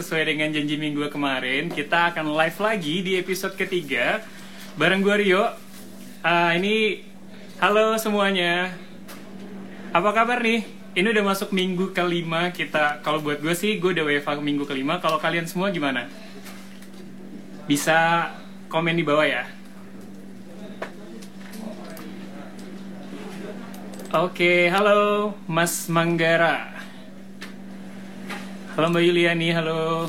Sesuai dengan janji minggu kemarin Kita akan live lagi di episode ketiga Bareng gue Rio Ah, Ini Halo semuanya Apa kabar nih? Ini udah masuk minggu kelima kita Kalau buat gue sih gue udah WFA minggu kelima Kalau kalian semua gimana? Bisa komen di bawah ya Oke, halo Mas Manggara. Halo Mbak Yuliani, halo.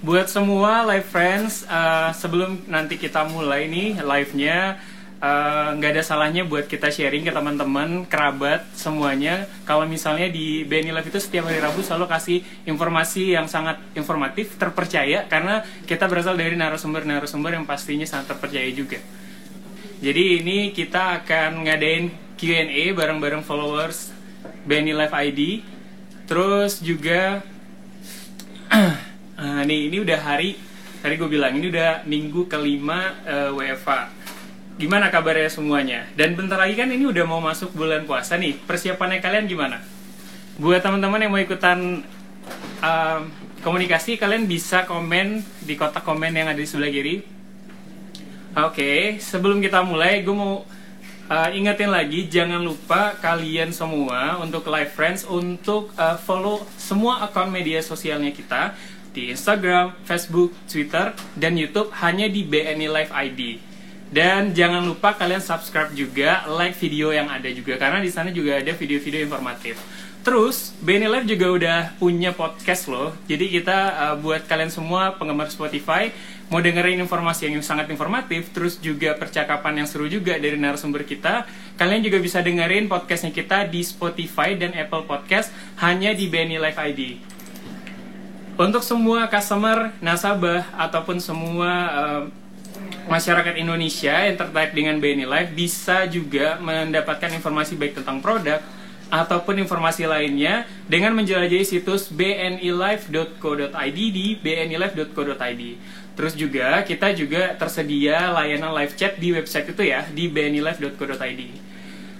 Buat semua live friends, uh, sebelum nanti kita mulai nih live-nya, uh, nggak ada salahnya buat kita sharing ke teman-teman, kerabat, semuanya. Kalau misalnya di BNI Live itu setiap hari Rabu selalu kasih informasi yang sangat informatif, terpercaya, karena kita berasal dari narasumber-narasumber yang pastinya sangat terpercaya juga. Jadi ini kita akan ngadain Q&A bareng-bareng followers Benny Live ID. Terus juga ah, nih ini udah hari tadi gue bilang ini udah minggu kelima uh, WFA. Gimana kabarnya semuanya? Dan bentar lagi kan ini udah mau masuk bulan puasa nih. Persiapannya kalian gimana? Buat teman-teman yang mau ikutan uh, komunikasi, kalian bisa komen di kotak komen yang ada di sebelah kiri Oke, sebelum kita mulai, gue mau uh, ingetin lagi, jangan lupa kalian semua untuk live friends untuk uh, follow semua akun media sosialnya kita di Instagram, Facebook, Twitter, dan YouTube hanya di BNI Live ID. Dan jangan lupa kalian subscribe juga, like video yang ada juga karena di sana juga ada video-video informatif. Terus, BNI Live juga udah punya podcast loh. Jadi kita uh, buat kalian semua penggemar Spotify mau dengerin informasi yang sangat informatif, terus juga percakapan yang seru juga dari narasumber kita, kalian juga bisa dengerin podcastnya kita di Spotify dan Apple Podcast hanya di BNI Live ID. Untuk semua customer, nasabah, ataupun semua uh, masyarakat Indonesia yang tertarik dengan BNI Live bisa juga mendapatkan informasi baik tentang produk, ataupun informasi lainnya dengan menjelajahi situs bnilive.co.id di bnilive.co.id. Terus juga kita juga tersedia layanan live chat di website itu ya di bnilive.co.id.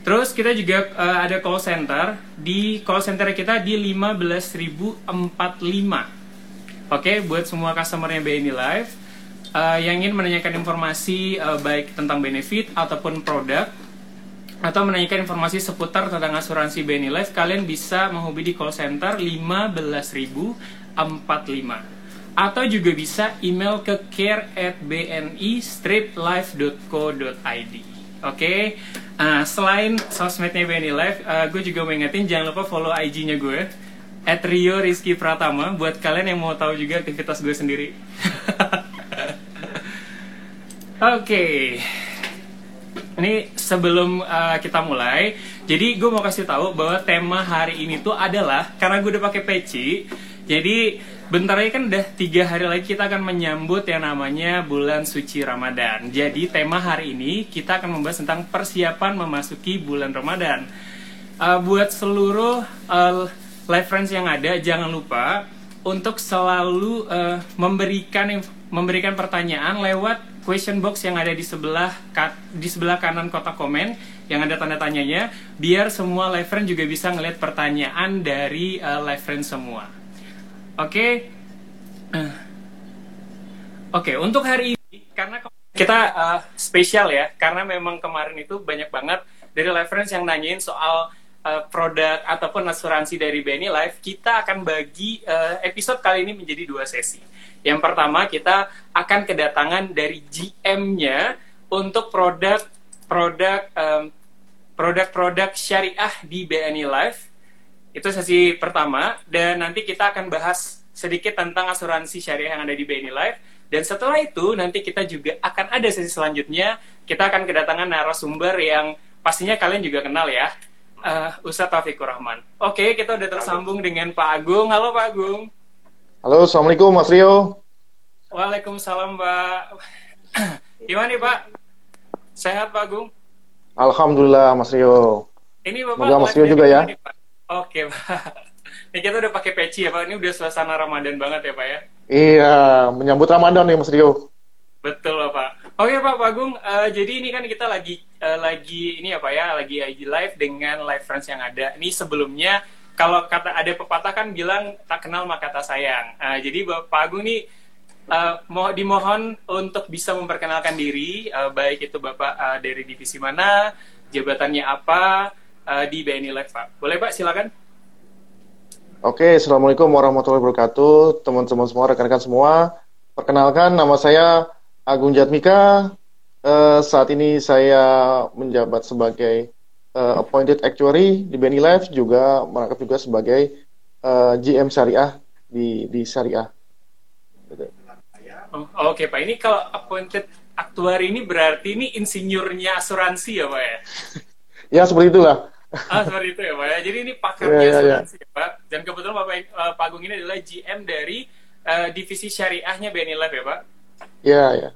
Terus kita juga uh, ada call center di call center kita di 15045. Oke, buat semua customernya BNI Live uh, yang ingin menanyakan informasi uh, baik tentang benefit ataupun produk atau menanyakan informasi seputar tentang asuransi BNI Life, kalian bisa menghubungi di call center 15045 atau juga bisa email ke care at bni life.co.id Oke, okay? uh, selain sosmednya BNI Life, uh, gue juga mau ingetin jangan lupa follow IG-nya gue at Rio Rizky Pratama buat kalian yang mau tahu juga aktivitas gue sendiri. Oke, okay. ini sebelum uh, kita mulai, jadi gue mau kasih tahu bahwa tema hari ini tuh adalah karena gue udah pakai peci, jadi bentar lagi kan udah tiga hari lagi kita akan menyambut yang namanya bulan suci Ramadan. Jadi tema hari ini kita akan membahas tentang persiapan memasuki bulan Ramadan. Uh, buat seluruh uh, live friends yang ada, jangan lupa untuk selalu uh, memberikan memberikan pertanyaan lewat question box yang ada di sebelah di sebelah kanan kotak komen yang ada tanda tanyanya biar semua live friend juga bisa ngeliat pertanyaan dari uh, live friend semua. Oke. Okay. Oke, okay, untuk hari ini karena kita uh, spesial ya, karena memang kemarin itu banyak banget dari friends yang nanyain soal uh, produk ataupun asuransi dari BNI Life, kita akan bagi uh, episode kali ini menjadi dua sesi. Yang pertama kita akan kedatangan dari GM-nya untuk produk produk um, produk-produk syariah di BNI Life itu sesi pertama dan nanti kita akan bahas sedikit tentang asuransi syariah yang ada di BNI Life dan setelah itu nanti kita juga akan ada sesi selanjutnya kita akan kedatangan narasumber yang pastinya kalian juga kenal ya uh, Ustadz Taufikur Rahman. Oke, kita udah tersambung dengan Pak Agung. Halo Pak Agung. Halo, Assalamualaikum Mas Rio. Waalaikumsalam Pak. Gimana nih Pak? Sehat Pak Agung? Alhamdulillah Mas Rio. Ini Bapak Semoga Mas Rio juga ya. Nih, Pak? Oke, Pak. Ini kita udah pakai peci ya, Pak. Ini udah suasana Ramadan banget ya, Pak ya? Iya, menyambut Ramadan nih, Mas Rio. Betul, Pak. Oke Pak Pagung, uh, jadi ini kan kita lagi uh, lagi ini apa ya, lagi IG live dengan live friends yang ada. Ini sebelumnya kalau kata ada pepatah kan bilang tak kenal maka tak sayang. Uh, jadi Pak Agung nih uh, mau dimohon untuk bisa memperkenalkan diri, uh, baik itu Bapak uh, dari divisi mana, jabatannya apa uh, di BNI Live Pak. Boleh Pak, silakan. Oke, Assalamualaikum warahmatullahi wabarakatuh, teman-teman semua, rekan-rekan semua. Perkenalkan, nama saya Agung Jatmika. Uh, saat ini saya menjabat sebagai uh, appointed actuary di Benny Life juga merangkap juga sebagai uh, GM Syariah di di Syariah. Oh, Oke okay, Pak, ini kalau appointed actuary ini berarti ini insinyurnya asuransi ya Pak ya? ya seperti itulah. Ah seperti itu ya Pak ya. Jadi ini pakarnya ya, ya, asuransi ya. ya Pak. Dan kebetulan Bapak uh, Pak Agung ini adalah GM dari uh, divisi syariahnya Benny Life ya Pak. Iya, ya.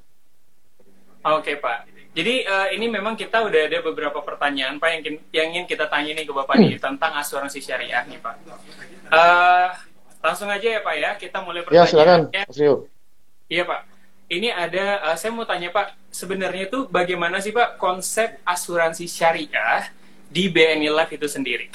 Oke, okay, Pak. Jadi uh, ini memang kita udah ada beberapa pertanyaan Pak yang, yang ingin kita tanya nih ke Bapak nih tentang asuransi syariah nih Pak. Uh, langsung aja ya Pak ya, kita mulai pertanyaan. Ya, silakan. Mas Iya Pak. Ini ada, uh, saya mau tanya Pak, sebenarnya itu bagaimana sih Pak konsep asuransi syariah di BNI Life itu sendiri?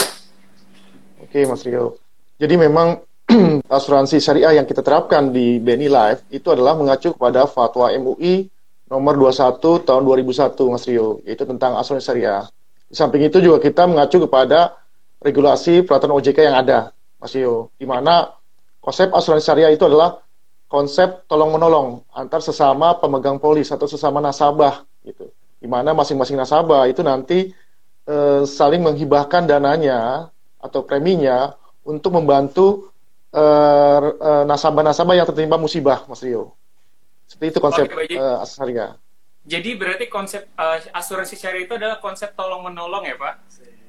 Oke Mas Rio. Jadi memang asuransi syariah yang kita terapkan di BNI Life itu adalah mengacu kepada fatwa MUI nomor 21 tahun 2001 Mas Rio, yaitu tentang asuransi syariah. Di samping itu juga kita mengacu kepada regulasi peraturan OJK yang ada, Mas Rio, di mana konsep asuransi syariah itu adalah konsep tolong-menolong antar sesama pemegang polis atau sesama nasabah gitu. Di mana masing-masing nasabah itu nanti e, saling menghibahkan dananya atau preminya untuk membantu Eh, eh, nasabah-nasabah yang tertimpa musibah, Mas Rio. Seperti itu konsep Oke, uh. Jadi berarti konsep uh, asuransi syariah itu adalah konsep tolong menolong ya, Pak?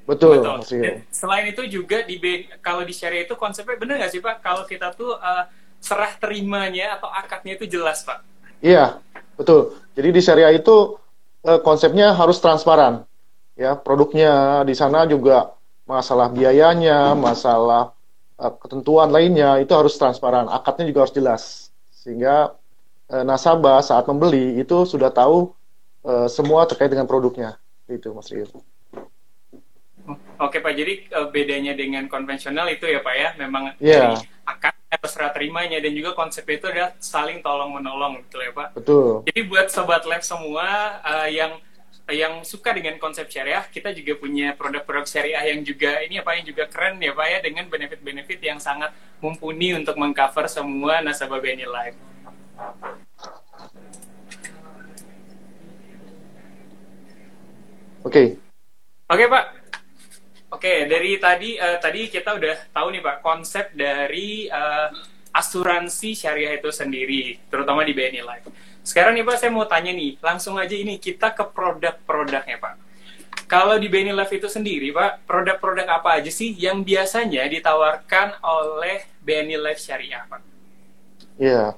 Betul, Betul. Mas Rio. Selain itu juga di kalau di syariah itu konsepnya benar nggak sih, Pak? Kalau kita tuh uh, serah terimanya atau akadnya itu jelas, Pak? Iya, betul. Jadi di syariah itu uh, konsepnya harus transparan. Ya, produknya di sana juga masalah biayanya, masalah uh, ketentuan lainnya itu harus transparan, akadnya juga harus jelas sehingga uh, nasabah saat membeli itu sudah tahu semua terkait dengan produknya. Itu Mas Rio. Oke Pak, jadi uh, bedanya dengan konvensional itu ya Pak ya, memang yeah. dari akad atau serah terimanya dan juga konsep itu adalah saling tolong menolong gitu ya Pak. Betul. Jadi buat sobat lab semua uh, yang yang suka dengan konsep syariah, kita juga punya produk-produk syariah yang juga ini apa yang juga keren ya Pak ya dengan benefit-benefit yang sangat mumpuni untuk mengcover semua nasabah BNI Live. Oke. Okay. Oke okay, Pak. Oke dari tadi uh, tadi kita udah tahu nih Pak konsep dari uh, asuransi syariah itu sendiri, terutama di BNI Live. Sekarang nih Pak, saya mau tanya nih, langsung aja ini kita ke produk-produknya Pak. Kalau di Benny Life itu sendiri Pak, produk-produk apa aja sih yang biasanya ditawarkan oleh Benny Life Syariah Pak? Iya,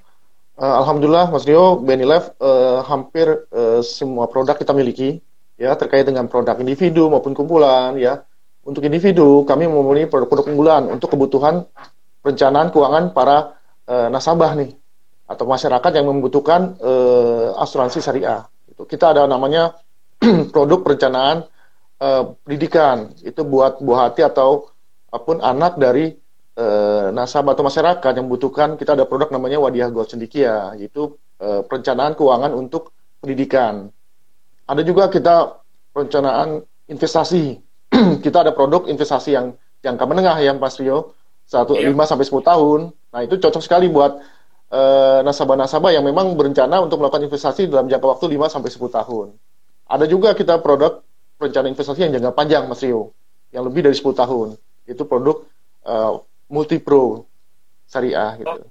uh, Alhamdulillah Mas Rio, Benny Life uh, hampir uh, semua produk kita miliki ya terkait dengan produk individu maupun kumpulan ya. Untuk individu kami memiliki produk-produk unggulan untuk kebutuhan perencanaan keuangan para uh, nasabah nih atau masyarakat yang membutuhkan uh, asuransi syariah. Itu kita ada namanya produk perencanaan uh, pendidikan. Itu buat buah hati atau apa pun anak dari uh, nasabah atau masyarakat yang membutuhkan. Kita ada produk namanya Wadiah Gold Cendikia, yaitu uh, perencanaan keuangan untuk pendidikan. Ada juga kita perencanaan investasi. kita ada produk investasi yang jangka menengah ya Mas Rio, satu iya. lima sampai sepuluh tahun. Nah itu cocok sekali buat Eh, nasabah-nasabah yang memang berencana untuk melakukan investasi dalam jangka waktu 5 sampai 10 tahun. Ada juga kita produk rencana investasi yang jangka panjang, Mas Rio, yang lebih dari 10 tahun. Itu produk uh, multi pro syariah gitu. Oh.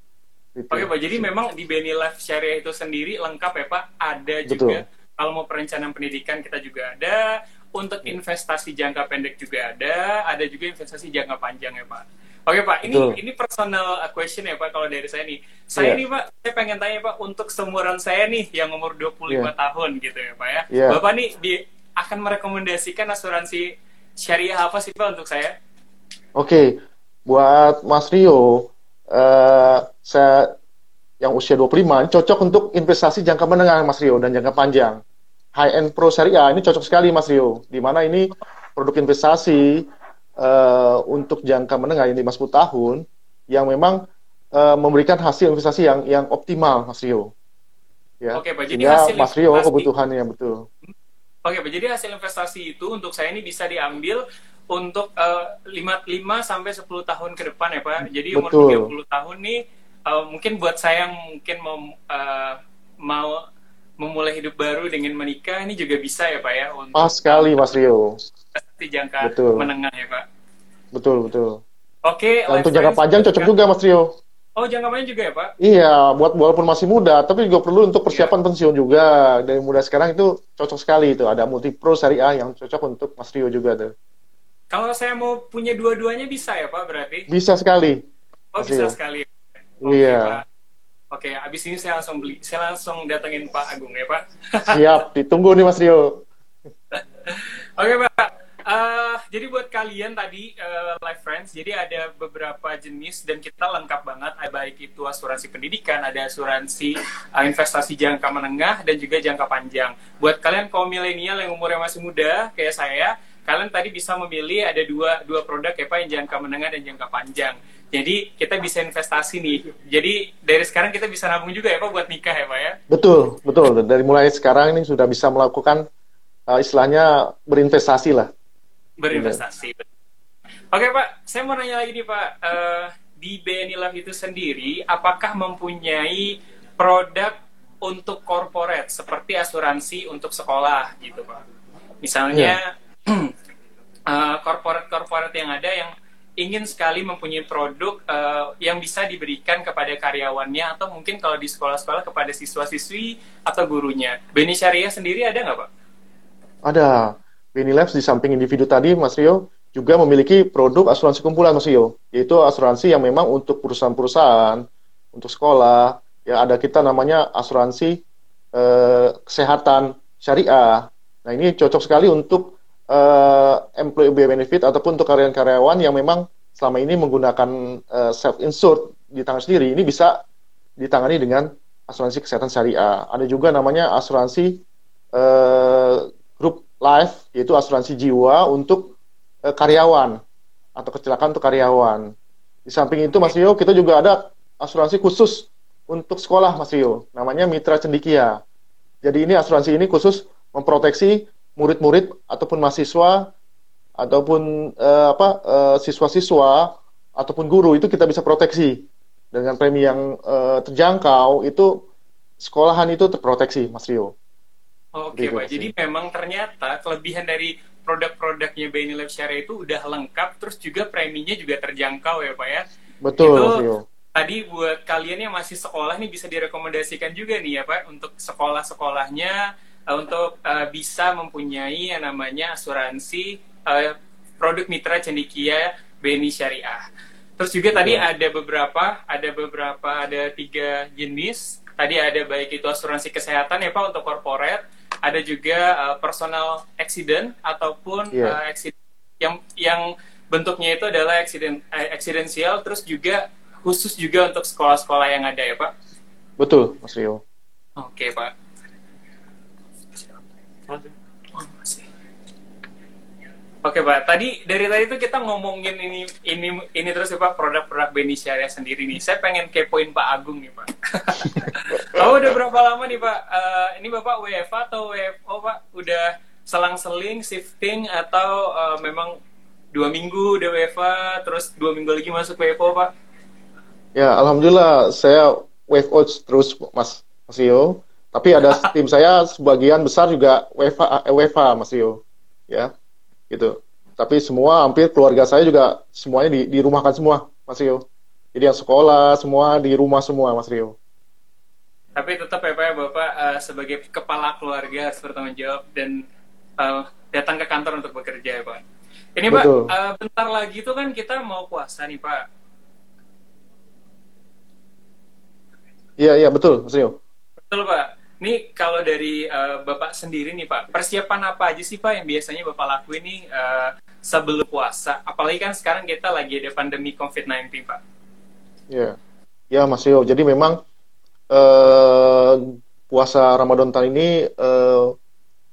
Gitu. Oke Pak, jadi memang di Beni Life Syariah itu sendiri lengkap ya Pak. Ada juga Betul. kalau mau perencanaan pendidikan kita juga ada, untuk iya. investasi jangka pendek juga ada, ada juga investasi jangka panjang ya Pak. Oke Pak, ini Betul. ini personal question ya Pak kalau dari saya nih. Saya yeah. nih Pak, saya pengen tanya Pak untuk seumuran saya nih yang umur 25 yeah. tahun gitu ya Pak ya. Yeah. Bapak nih di, akan merekomendasikan asuransi syariah apa sih Pak untuk saya? Oke, okay. buat Mas Rio, uh, saya yang usia 25 ini cocok untuk investasi jangka menengah Mas Rio dan jangka panjang. High end pro syariah ini cocok sekali Mas Rio, di mana ini produk investasi uh, untuk jangka menengah ini 50 tahun yang memang uh, memberikan hasil investasi yang yang optimal Mas Rio. Ya. Oke, Pak. Jadi hasil Mas Rio investasi... kebutuhannya betul. Oke, Pak. Jadi hasil investasi itu untuk saya ini bisa diambil untuk uh, 5 sampai 10 tahun ke depan ya, Pak. Jadi umur Betul. 30 tahun nih uh, mungkin buat saya yang mungkin mau uh, mau memulai hidup baru dengan menikah ini juga bisa ya Pak ya untuk Pas sekali Mas Rio. Pasti jangka betul. menengah ya Pak. Betul, betul. Oke, okay, untuk jangka panjang cocok juga Mas Rio. Oh, jangka panjang juga ya, Pak? Iya, buat walaupun masih muda, tapi juga perlu untuk persiapan yeah. pensiun juga. Dari muda sekarang itu cocok sekali itu. Ada multi pro syariah yang cocok untuk Mas Rio juga tuh. Kalau saya mau punya dua-duanya bisa ya, Pak, berarti? Bisa sekali. Oh, Mas bisa Rio. sekali. Okay, iya. Pak. Oke, abis ini saya langsung beli, saya langsung datengin Pak Agung ya Pak. Siap, ditunggu nih Mas Rio. Oke Pak, uh, jadi buat kalian tadi uh, live friends, jadi ada beberapa jenis dan kita lengkap banget, baik itu asuransi pendidikan, ada asuransi uh, investasi jangka menengah dan juga jangka panjang. Buat kalian kaum milenial yang umurnya masih muda kayak saya, kalian tadi bisa memilih ada dua dua produk ya Pak, yang jangka menengah dan jangka panjang. Jadi kita bisa investasi nih. Jadi dari sekarang kita bisa nabung juga ya Pak buat nikah ya Pak ya? Betul, betul. Dari mulai sekarang ini sudah bisa melakukan uh, istilahnya berinvestasi lah. Berinvestasi. Oke Pak, saya mau nanya lagi nih Pak. Uh, di BNI Life itu sendiri, apakah mempunyai produk untuk corporate seperti asuransi untuk sekolah gitu Pak? Misalnya yeah. uh, corporate-corporate yang ada yang ingin sekali mempunyai produk uh, yang bisa diberikan kepada karyawannya atau mungkin kalau di sekolah-sekolah kepada siswa-siswi atau gurunya. Beni Syariah sendiri ada nggak Pak? Ada. Beni Labs di samping individu tadi Mas Rio juga memiliki produk asuransi kumpulan Mas Rio, yaitu asuransi yang memang untuk perusahaan-perusahaan, untuk sekolah, ya ada kita namanya asuransi uh, kesehatan syariah. Nah ini cocok sekali untuk uh, employee benefit ataupun untuk karyawan-karyawan yang memang selama ini menggunakan uh, self insured di tangan sendiri ini bisa ditangani dengan asuransi kesehatan syariah. Ada juga namanya asuransi uh, group life yaitu asuransi jiwa untuk uh, karyawan atau kecelakaan untuk karyawan. Di samping itu Mas Rio kita juga ada asuransi khusus untuk sekolah Mas Rio namanya Mitra Cendikia. Jadi ini asuransi ini khusus memproteksi murid-murid ataupun mahasiswa ataupun uh, apa uh, siswa-siswa ataupun guru itu kita bisa proteksi dengan premi yang uh, terjangkau itu sekolahan itu terproteksi Mas Rio. Oke Pak, jadi memang ternyata kelebihan dari produk-produknya BNI Life Syariah itu udah lengkap, terus juga preminya juga terjangkau ya Pak ya. Betul itu, Mas Rio. Tadi buat kalian yang masih sekolah nih bisa direkomendasikan juga nih ya Pak untuk sekolah-sekolahnya untuk uh, bisa mempunyai yang namanya asuransi uh, produk mitra cendikia BNI Syariah. Terus juga tadi ada beberapa, ada beberapa, ada tiga jenis. Tadi ada baik itu asuransi kesehatan ya Pak untuk corporate, ada juga uh, personal accident ataupun yeah. uh, accident yang yang bentuknya itu adalah accident uh, accidental, terus juga khusus juga untuk sekolah-sekolah yang ada ya Pak. Betul, Mas Rio. Oke Pak. Oke Pak, tadi dari tadi tuh kita ngomongin ini ini ini terus ya Pak produk-produk Beni Syariah sendiri nih. Saya pengen kepoin Pak Agung nih Pak. oh udah berapa lama nih Pak? Uh, ini Bapak WFA atau WFO Pak? Udah selang-seling shifting atau uh, memang dua minggu udah WFA terus dua minggu lagi masuk WFO Pak? Ya Alhamdulillah saya WFO terus Mas Mas Yo. Tapi ada tim saya sebagian besar juga WFA, eh, WFA Mas Rio. Ya, gitu. Tapi semua hampir keluarga saya juga semuanya di, di rumahkan semua, Mas Rio. Jadi yang sekolah semua di rumah semua, Mas Rio. Tapi tetap ya Pak, ya, Bapak uh, sebagai kepala keluarga harus bertanggung jawab dan uh, datang ke kantor untuk bekerja ya Pak. Ini betul. Pak, uh, bentar lagi itu kan kita mau puasa nih Pak. Iya, iya betul, Mas Rio. Betul Pak. Ini kalau dari uh, Bapak sendiri nih Pak, persiapan apa aja sih Pak yang biasanya Bapak lakuin nih uh, sebelum puasa? Apalagi kan sekarang kita lagi ada pandemi COVID-19 Pak. Ya, ya Mas Yo. Jadi memang uh, puasa Ramadan tahun ini uh,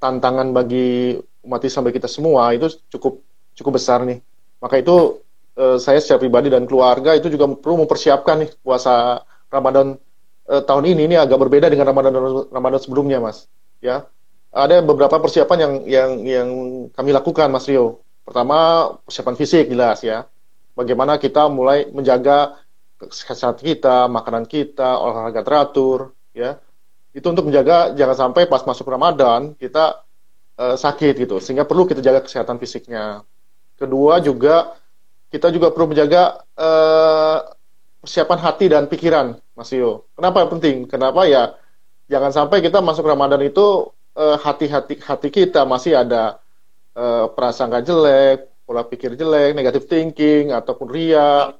tantangan bagi umat Islam bagi kita semua itu cukup cukup besar nih. Maka itu saya secara pribadi dan keluarga itu juga perlu mempersiapkan nih puasa Ramadan uh, tahun ini ini agak berbeda dengan Ramadan Ramadan sebelumnya, Mas. Ya. Ada beberapa persiapan yang yang yang kami lakukan, Mas Rio. Pertama, persiapan fisik jelas ya. Bagaimana kita mulai menjaga kesehatan kita, makanan kita, olahraga teratur, ya itu untuk menjaga jangan sampai pas masuk Ramadan kita uh, sakit gitu sehingga perlu kita jaga kesehatan fisiknya kedua juga kita juga perlu menjaga uh, persiapan hati dan pikiran Mas Yo kenapa penting kenapa ya jangan sampai kita masuk Ramadan itu uh, hati-hati hati kita masih ada uh, prasangka jelek pola pikir jelek negatif thinking ataupun ria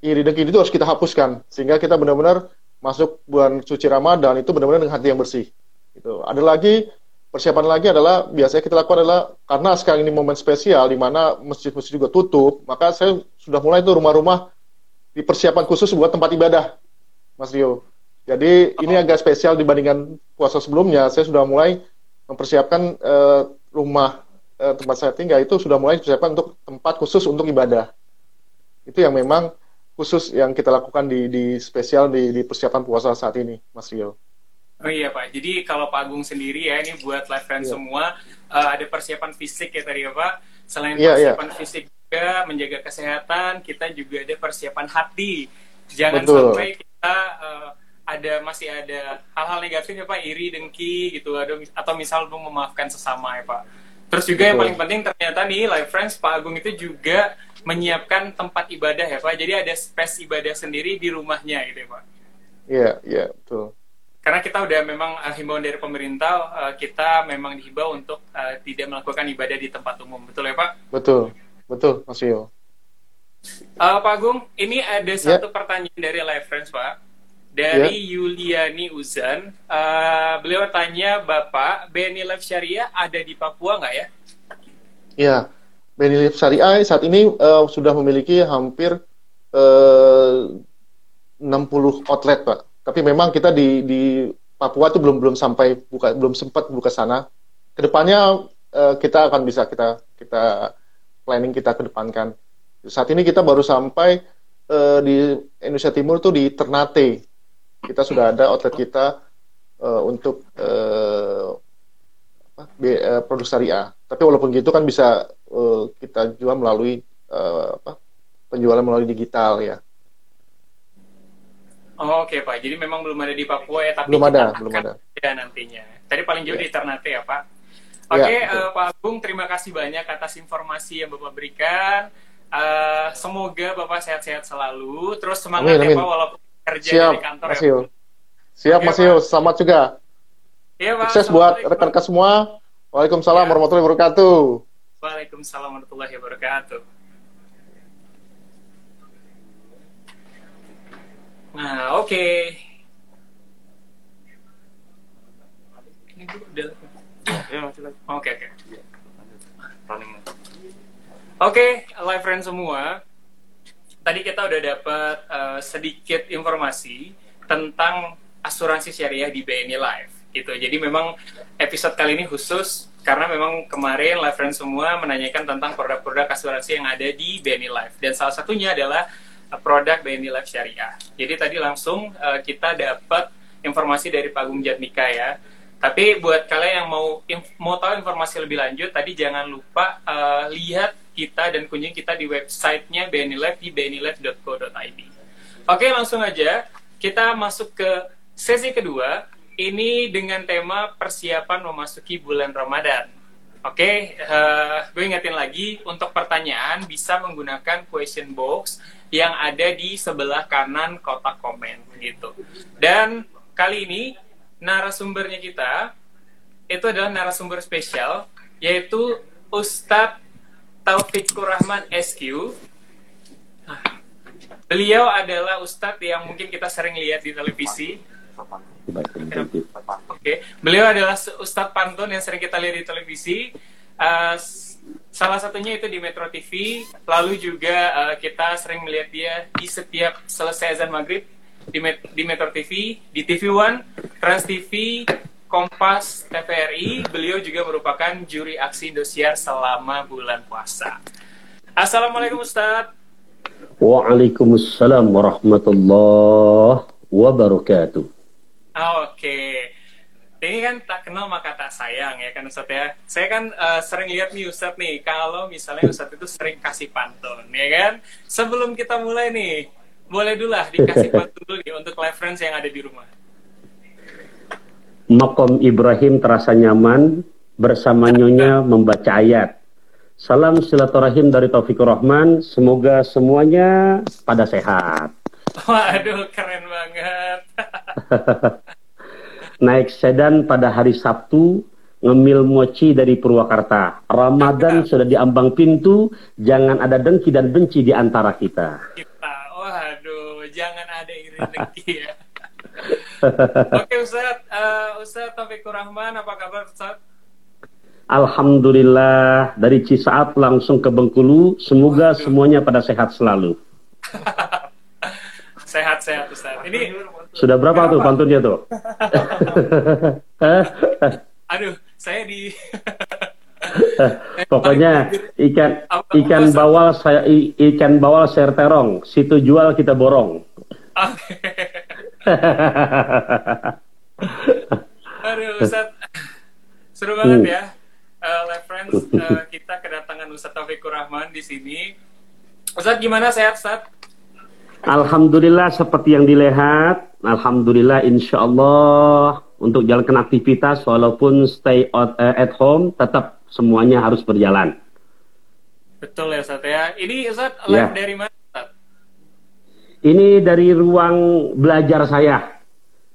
iri dengki itu harus kita hapuskan sehingga kita benar-benar masuk bulan suci Ramadan itu benar-benar dengan hati yang bersih. Itu. Ada lagi persiapan lagi adalah biasanya kita lakukan adalah karena sekarang ini momen spesial di mana masjid-masjid juga tutup, maka saya sudah mulai itu rumah-rumah di persiapan khusus buat tempat ibadah, Mas Rio. Jadi ini agak spesial dibandingkan puasa sebelumnya. Saya sudah mulai mempersiapkan uh, rumah uh, tempat saya tinggal itu sudah mulai dipersiapkan untuk tempat khusus untuk ibadah. Itu yang memang khusus yang kita lakukan di, di spesial di, di persiapan puasa saat ini, Mas Rio. Oh iya Pak, jadi kalau Pak Agung sendiri ya ini buat live friend yeah. semua uh, ada persiapan fisik ya tadi ya Pak. Selain yeah, iya. persiapan yeah. fisik juga menjaga kesehatan, kita juga ada persiapan hati. Jangan Betul. sampai kita uh, ada masih ada hal-hal negatif ya Pak, iri, dengki gitu, ada atau misal belum memaafkan sesama ya Pak. Terus juga Betul. yang paling penting ternyata nih live friends Pak Agung itu juga menyiapkan tempat ibadah ya Pak. Jadi ada space ibadah sendiri di rumahnya gitu ya Pak. Iya, yeah, iya, yeah, betul. Karena kita udah memang uh, himbauan dari pemerintah, uh, kita memang dihimbau untuk uh, tidak melakukan ibadah di tempat umum, betul ya Pak? Betul, betul, Mas Yo. Uh, Pak Agung, ini ada yeah. satu pertanyaan dari Live Friends Pak, dari yeah. Yuliani Uzan. Uh, beliau tanya, Bapak, BNI Live Syariah ada di Papua nggak ya? Iya, Benilip Syariah saat ini uh, sudah memiliki hampir uh, 60 outlet, Pak. Tapi memang kita di di Papua itu belum belum sampai buka belum sempat buka sana. Ke depannya uh, kita akan bisa kita kita planning kita kedepankan. Saat ini kita baru sampai uh, di Indonesia Timur tuh di Ternate. Kita sudah ada outlet kita uh, untuk uh, uh, produk syariah. Tapi walaupun gitu kan bisa uh, kita jual melalui uh, apa, penjualan melalui digital ya. Oh, Oke okay, Pak, jadi memang belum ada di Papua ya, tapi belum ada, belum ada. Ya nantinya. Tadi paling jauh yeah. di Ternate ya Pak. Oke, okay, ya, uh, Pak Agung, terima kasih banyak atas informasi yang Bapak berikan. Uh, semoga Bapak sehat-sehat selalu. Terus semangat amin, ya Pak, walaupun kerja Siap, di kantor Mas ya. Siap, okay, Mas Yus. Selamat juga. Iya, Pak. Sukses buat rekan-rekan semua. Waalaikumsalam ya. warahmatullahi wabarakatuh. Waalaikumsalam warahmatullahi wabarakatuh. Nah, oke. Okay. Oke, oke. Oke, live friend semua. Tadi kita udah dapat uh, sedikit informasi tentang asuransi syariah di BNI Live gitu. Jadi memang episode kali ini khusus karena memang kemarin live friend semua menanyakan tentang produk-produk asuransi yang ada di BNI Life dan salah satunya adalah uh, produk BNI Life Syariah. Jadi tadi langsung uh, kita dapat informasi dari Pak Agung Jatmika ya. Tapi buat kalian yang mau mau tahu informasi lebih lanjut, tadi jangan lupa uh, lihat kita dan kunjungi kita di websitenya BNI Life di bnilife.co.id. Oke, langsung aja kita masuk ke sesi kedua ini dengan tema persiapan memasuki bulan Ramadan. Oke, uh, gue ingetin lagi untuk pertanyaan bisa menggunakan question box yang ada di sebelah kanan kotak komen gitu. Dan kali ini narasumbernya kita itu adalah narasumber spesial yaitu Ustadz Taufikur Rahman SQ. Nah, beliau adalah Ustadz yang mungkin kita sering lihat di televisi Oke, okay. beliau adalah Ustadz Pantun yang sering kita lihat di televisi. Uh, salah satunya itu di Metro TV. Lalu juga uh, kita sering melihat dia di setiap selesai azan maghrib di, Met di Metro TV, di TV One, Trans TV, Kompas, TVRI. Beliau juga merupakan juri aksi Indosiar selama bulan puasa. Assalamualaikum Ustadz. Waalaikumsalam warahmatullahi wabarakatuh. Oke. Ini kan tak kenal maka tak sayang ya kan Ustadz ya. Saya kan uh, sering lihat nih Ustadz nih, kalau misalnya Ustadz itu sering kasih pantun ya kan. Sebelum kita mulai nih, boleh dulu lah dikasih pantun dulu nih untuk live friends yang ada di rumah. Makom Ibrahim terasa nyaman bersama nyonya membaca ayat. Salam silaturahim dari Taufikur Rahman. Semoga semuanya pada sehat. Waduh, keren banget. Naik sedan pada hari Sabtu, ngemil mochi dari Purwakarta. Ramadan sudah diambang pintu, jangan ada dengki dan benci di antara kita. Kita, waduh, jangan ada iri dengki ya. Oke Ustaz, uh, Ustaz Taufikur Rahman, apa kabar Ustaz? Alhamdulillah dari Cisaat langsung ke Bengkulu, semoga Waduh. semuanya pada sehat selalu. Sehat-sehat Ustaz. Ini sudah berapa, berapa? tuh pantunnya tuh? Aduh, saya di Pokoknya ikan ikan bawal saya ikan bawal share terong, situ jual kita borong. Oke. Aduh, Ustaz. Seru banget ya. Uh, live friends, uh, kita kedatangan Ustaz Taufikur Rahman di sini. Ustaz gimana sehat, Ustaz? Alhamdulillah seperti yang dilihat, Alhamdulillah insya Allah untuk jalankan aktivitas walaupun stay out, uh, at home tetap semuanya harus berjalan. Betul ya Ustaz ya. Ini Ustaz live ya. dari mana? Ini dari ruang belajar saya.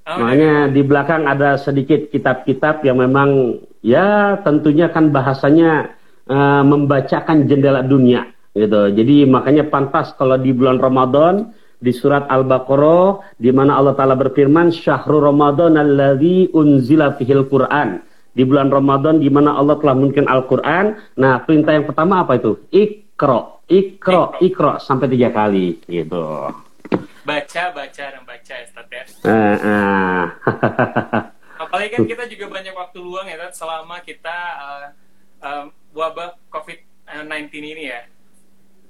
Oh, Makanya ya. di belakang ada sedikit kitab-kitab yang memang ya tentunya kan bahasanya uh, membacakan jendela dunia gitu. Jadi makanya pantas kalau di bulan Ramadan di surat Al-Baqarah di mana Allah taala berfirman syahrul Ramadan alladzi unzila fihil Quran. Di bulan Ramadan di mana Allah telah menurunkan Al-Qur'an. Nah, perintah yang pertama apa itu? Ikra, ikra, ikra sampai tiga kali gitu. Baca, baca dan baca ya, Ustaz ya. Uh, uh. Apalagi kan kita juga banyak waktu luang ya, selama kita uh, uh, wabah COVID-19 ini ya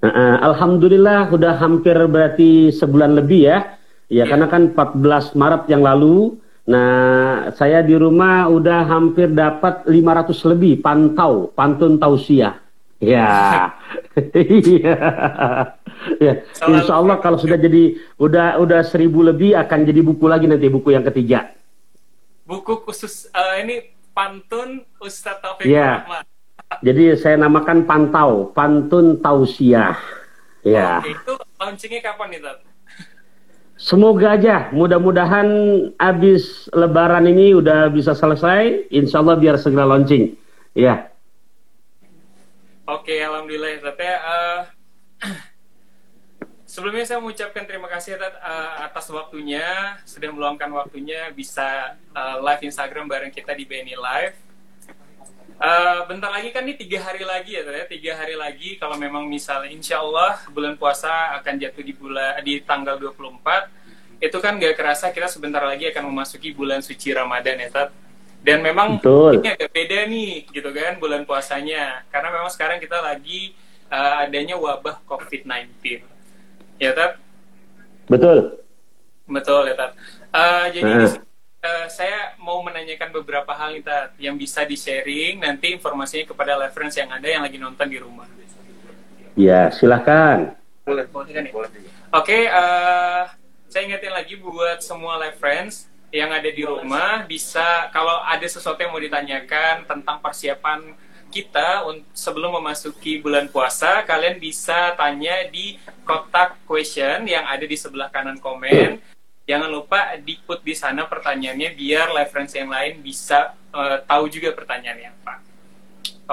Uh, Alhamdulillah udah hampir berarti sebulan lebih ya. Ya yeah. karena kan 14 Maret yang lalu. Nah, saya di rumah udah hampir dapat 500 lebih pantau, pantun tausiah. Ya. Iya. ya. Insya Allah kalau sudah jadi udah udah seribu lebih akan jadi buku lagi nanti buku yang ketiga. Buku khusus uh, ini pantun Ustadz Taufik. Rahman. Jadi saya namakan pantau, pantun tausiah. Ya. Oke, itu launchingnya kapan nih? Semoga aja, mudah-mudahan habis Lebaran ini udah bisa selesai. Insya Allah biar segera launching. Ya. Oke, alhamdulillah ya. Ya, uh, sebelumnya saya mengucapkan terima kasih Tat, uh, atas waktunya, sudah meluangkan waktunya bisa uh, live Instagram bareng kita di BNI Live. Uh, bentar lagi kan ini tiga hari lagi ya, ya tiga hari lagi kalau memang misalnya insya Allah bulan puasa akan jatuh di bulan di tanggal 24 itu kan gak kerasa kita sebentar lagi akan memasuki bulan suci Ramadan ya Tat dan memang Betul. ini agak beda nih gitu kan bulan puasanya karena memang sekarang kita lagi uh, adanya wabah COVID-19 ya Tat Betul Betul ya Tat uh, jadi uh. Eh, saya mau menanyakan beberapa hal kita yang bisa di-sharing nanti informasinya kepada reference yang ada yang lagi nonton di rumah. Ya, silahkan. Boleh, boleh kan ya? Oke, okay, uh, saya ingetin lagi buat semua reference yang ada di rumah bisa kalau ada sesuatu yang mau ditanyakan tentang persiapan kita sebelum memasuki bulan puasa, kalian bisa tanya di kotak question yang ada di sebelah kanan komen jangan lupa di put di sana pertanyaannya biar referensi yang lain bisa uh, tahu juga pertanyaannya apa.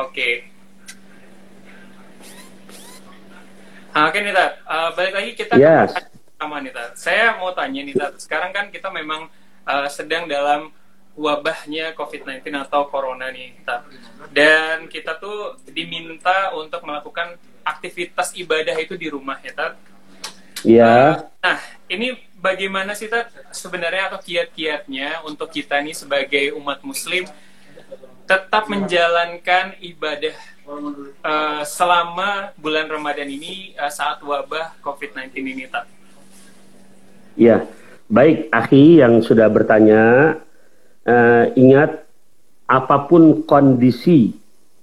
Oke. Okay. Nah, Oke okay, Nita, uh, balik lagi kita yes. sama Nita. Saya mau tanya Nita, sekarang kan kita memang uh, sedang dalam wabahnya COVID-19 atau corona nih Nita. Dan kita tuh diminta untuk melakukan aktivitas ibadah itu di rumah ya Tat Ya. Uh, nah, ini bagaimana sih Tat sebenarnya atau kiat-kiatnya untuk kita nih sebagai umat muslim tetap menjalankan ibadah uh, selama bulan Ramadan ini uh, saat wabah COVID-19 ini, Tat? Ya, baik, Akhi yang sudah bertanya, uh, ingat apa pun kondisi,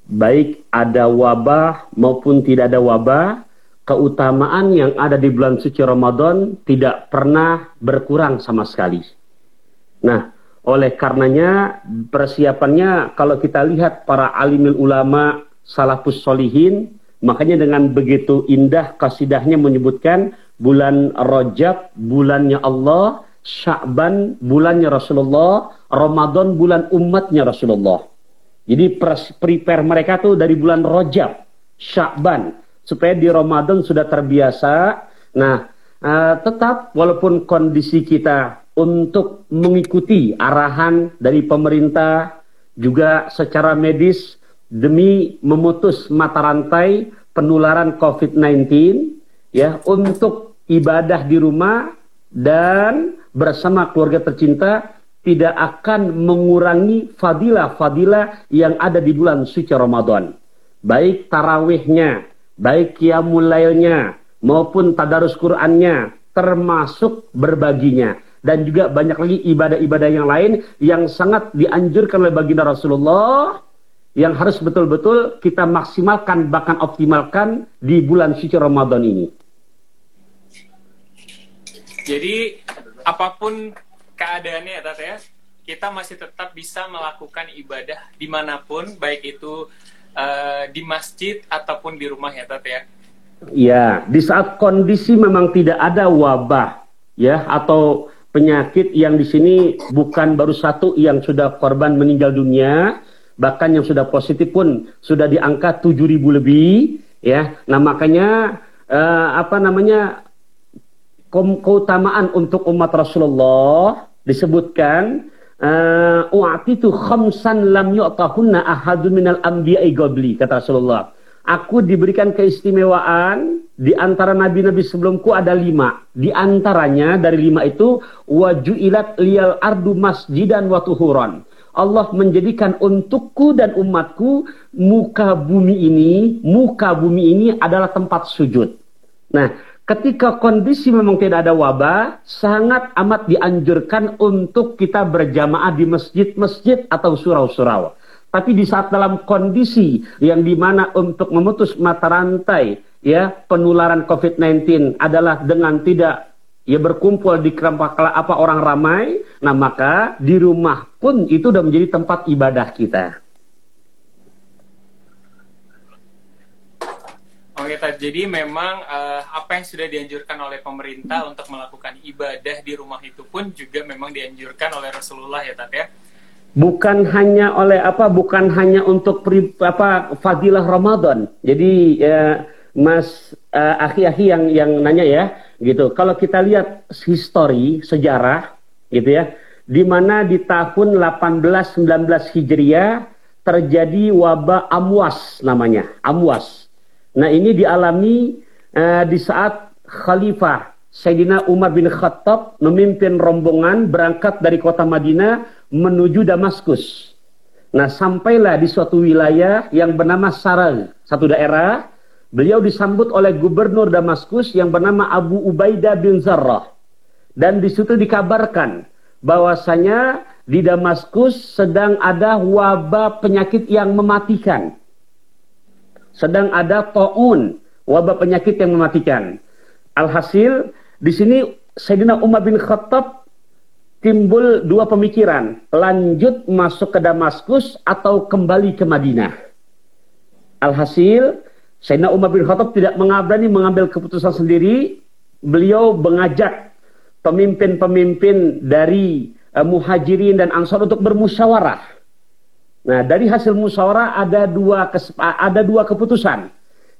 baik ada wabah maupun tidak ada wabah, keutamaan yang ada di bulan suci Ramadan tidak pernah berkurang sama sekali. Nah, oleh karenanya persiapannya kalau kita lihat para alimil ulama salafus solihin makanya dengan begitu indah kasidahnya menyebutkan bulan Rajab bulannya Allah, Sya'ban bulannya Rasulullah, Ramadan bulan umatnya Rasulullah. Jadi prepare mereka tuh dari bulan Rajab, Sya'ban supaya di Ramadan sudah terbiasa. Nah, uh, tetap walaupun kondisi kita untuk mengikuti arahan dari pemerintah juga secara medis demi memutus mata rantai penularan COVID-19 ya untuk ibadah di rumah dan bersama keluarga tercinta tidak akan mengurangi fadilah-fadilah yang ada di bulan suci Ramadan. Baik tarawihnya, baik qiyamul lailnya, maupun tadarus Qur'annya, termasuk berbaginya dan juga banyak lagi ibadah-ibadah yang lain yang sangat dianjurkan oleh baginda Rasulullah yang harus betul-betul kita maksimalkan bahkan optimalkan di bulan suci Ramadan ini. Jadi apa pun keadaannya ya Tata ya, kita masih tetap bisa melakukan ibadah di mana pun, baik itu uh, di masjid ataupun di rumah ya Tata ya. Ya, di saat kondisi memang tidak ada wabah ya atau penyakit yang di sini bukan baru satu yang sudah korban meninggal dunia, bahkan yang sudah positif pun sudah di angka 7000 lebih ya. Nah, makanya uh, apa namanya keutamaan untuk umat Rasulullah disebutkan uh, u'atitu khamsan lam yu'tahunna ahadun minal anbiya'i qabli kata Rasulullah Aku diberikan keistimewaan di antara nabi-nabi sebelumku ada lima. Di antaranya dari lima itu wajuilat liyal ardu masjidan wa tuhuran. Allah menjadikan untukku dan umatku muka bumi ini, muka bumi ini adalah tempat sujud. Nah, ketika kondisi memang tidak ada wabah, sangat amat dianjurkan untuk kita berjamaah di masjid-masjid atau surau-surau. Tapi di saat dalam kondisi yang di mana untuk memutus mata rantai ya penularan COVID-19 adalah dengan tidak ya berkumpul di kerampak apa orang ramai, nah maka di rumah pun itu sudah menjadi tempat ibadah kita. Oke, jadi memang uh, apa yang sudah dianjurkan oleh pemerintah untuk melakukan ibadah di rumah itu pun juga memang dianjurkan oleh Rasulullah ya, Tat ya bukan hanya oleh apa bukan hanya untuk pri, apa fadilah Ramadan. Jadi ya, Mas uh, akhi-akhi yang yang nanya ya, gitu. Kalau kita lihat histori sejarah gitu ya, di mana di tahun 1819 Hijriah terjadi wabah Amwas namanya, Amwas. Nah, ini dialami uh, di saat Khalifah Sayyidina Umar bin Khattab memimpin rombongan berangkat dari kota Madinah menuju Damaskus. Nah, sampailah di suatu wilayah yang bernama Saral, satu daerah. Beliau disambut oleh gubernur Damaskus yang bernama Abu Ubaidah bin Zarrah. Dan di situ dikabarkan bahwasanya di Damaskus sedang ada wabah penyakit yang mematikan. Sedang ada taun, wabah penyakit yang mematikan. Alhasil di sini Sayyidina Umar bin Khattab timbul dua pemikiran, lanjut masuk ke Damaskus atau kembali ke Madinah. Alhasil, Sayyidina Umar bin Khattab tidak mengabrani mengambil keputusan sendiri, beliau mengajak pemimpin-pemimpin dari uh, muhajirin dan ansar untuk bermusyawarah. Nah, dari hasil musyawarah ada dua ada dua keputusan.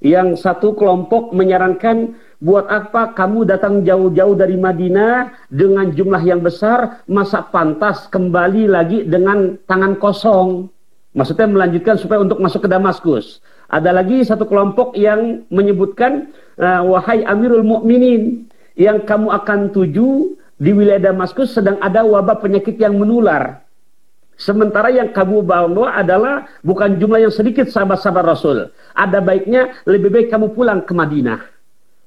Yang satu kelompok menyarankan Buat apa kamu datang jauh-jauh dari Madinah dengan jumlah yang besar, masa pantas kembali lagi dengan tangan kosong? Maksudnya melanjutkan supaya untuk masuk ke Damaskus. Ada lagi satu kelompok yang menyebutkan, uh, wahai Amirul Mukminin, yang kamu akan tuju di wilayah Damaskus sedang ada wabah penyakit yang menular. Sementara yang kamu bawa adalah bukan jumlah yang sedikit sahabat-sahabat Rasul. Ada baiknya lebih baik kamu pulang ke Madinah.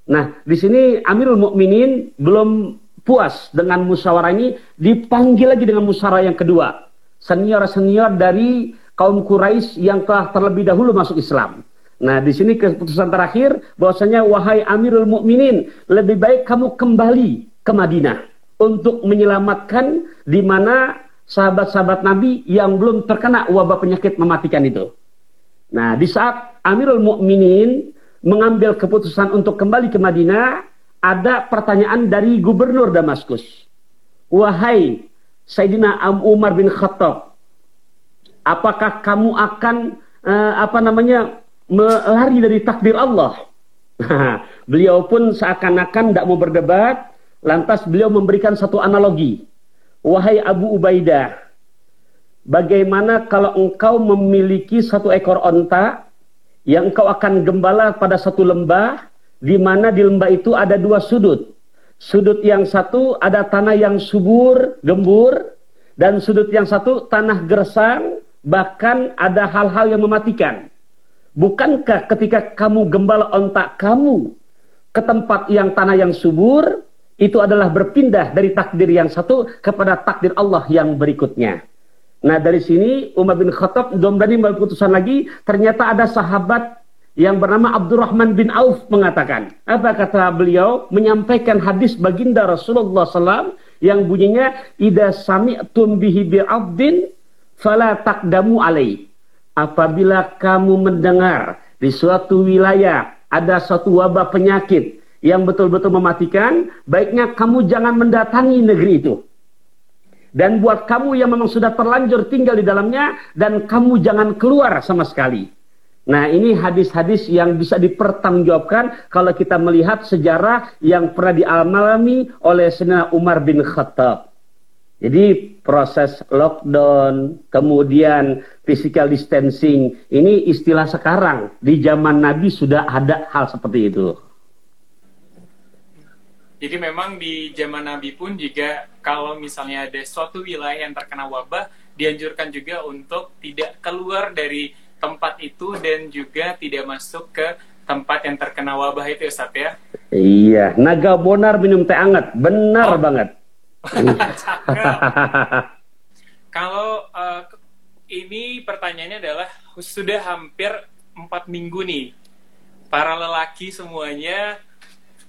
Nah, di sini Amirul Mukminin belum puas dengan musyawarah ini, dipanggil lagi dengan musyawarah yang kedua. Senior-senior dari kaum Quraisy yang telah terlebih dahulu masuk Islam. Nah, di sini keputusan terakhir bahwasanya wahai Amirul Mukminin, lebih baik kamu kembali ke Madinah untuk menyelamatkan di mana sahabat-sahabat Nabi yang belum terkena wabah penyakit mematikan itu. Nah, di saat Amirul Mukminin mengambil keputusan untuk kembali ke Madinah, ada pertanyaan dari gubernur Damaskus. Wahai Sayyidina Umar bin Khattab, apakah kamu akan uh, apa namanya melari dari takdir Allah? beliau pun seakan-akan tidak mau berdebat, lantas beliau memberikan satu analogi. Wahai Abu Ubaidah, bagaimana kalau engkau memiliki satu ekor onta yang engkau akan gembala pada satu lembah, di mana di lembah itu ada dua sudut. Sudut yang satu ada tanah yang subur, gembur, dan sudut yang satu tanah gersang, bahkan ada hal-hal yang mematikan. Bukankah ketika kamu gembala ontak kamu ke tempat yang tanah yang subur, itu adalah berpindah dari takdir yang satu kepada takdir Allah yang berikutnya. Nah dari sini Umar bin Khattab belum berani keputusan lagi. Ternyata ada sahabat yang bernama Abdurrahman bin Auf mengatakan. Apa kata beliau? Menyampaikan hadis baginda Rasulullah SAW yang bunyinya Ida sami'tum bihi bi'abdin fala takdamu alaih. Apabila kamu mendengar di suatu wilayah ada suatu wabah penyakit yang betul-betul mematikan, baiknya kamu jangan mendatangi negeri itu. Dan buat kamu yang memang sudah terlanjur tinggal di dalamnya, dan kamu jangan keluar sama sekali. Nah ini hadis-hadis yang bisa dipertanggungjawabkan kalau kita melihat sejarah yang pernah dialami oleh Sena Umar bin Khattab. Jadi proses lockdown, kemudian physical distancing, ini istilah sekarang. Di zaman Nabi sudah ada hal seperti itu. Jadi memang di zaman Nabi pun juga kalau misalnya ada suatu wilayah yang terkena wabah, dianjurkan juga untuk tidak keluar dari tempat itu dan juga tidak masuk ke tempat yang terkena wabah itu Ustaz ya. Iya, naga bonar minum teh hangat, benar oh. banget. kalau uh, ini pertanyaannya adalah sudah hampir empat minggu nih para lelaki semuanya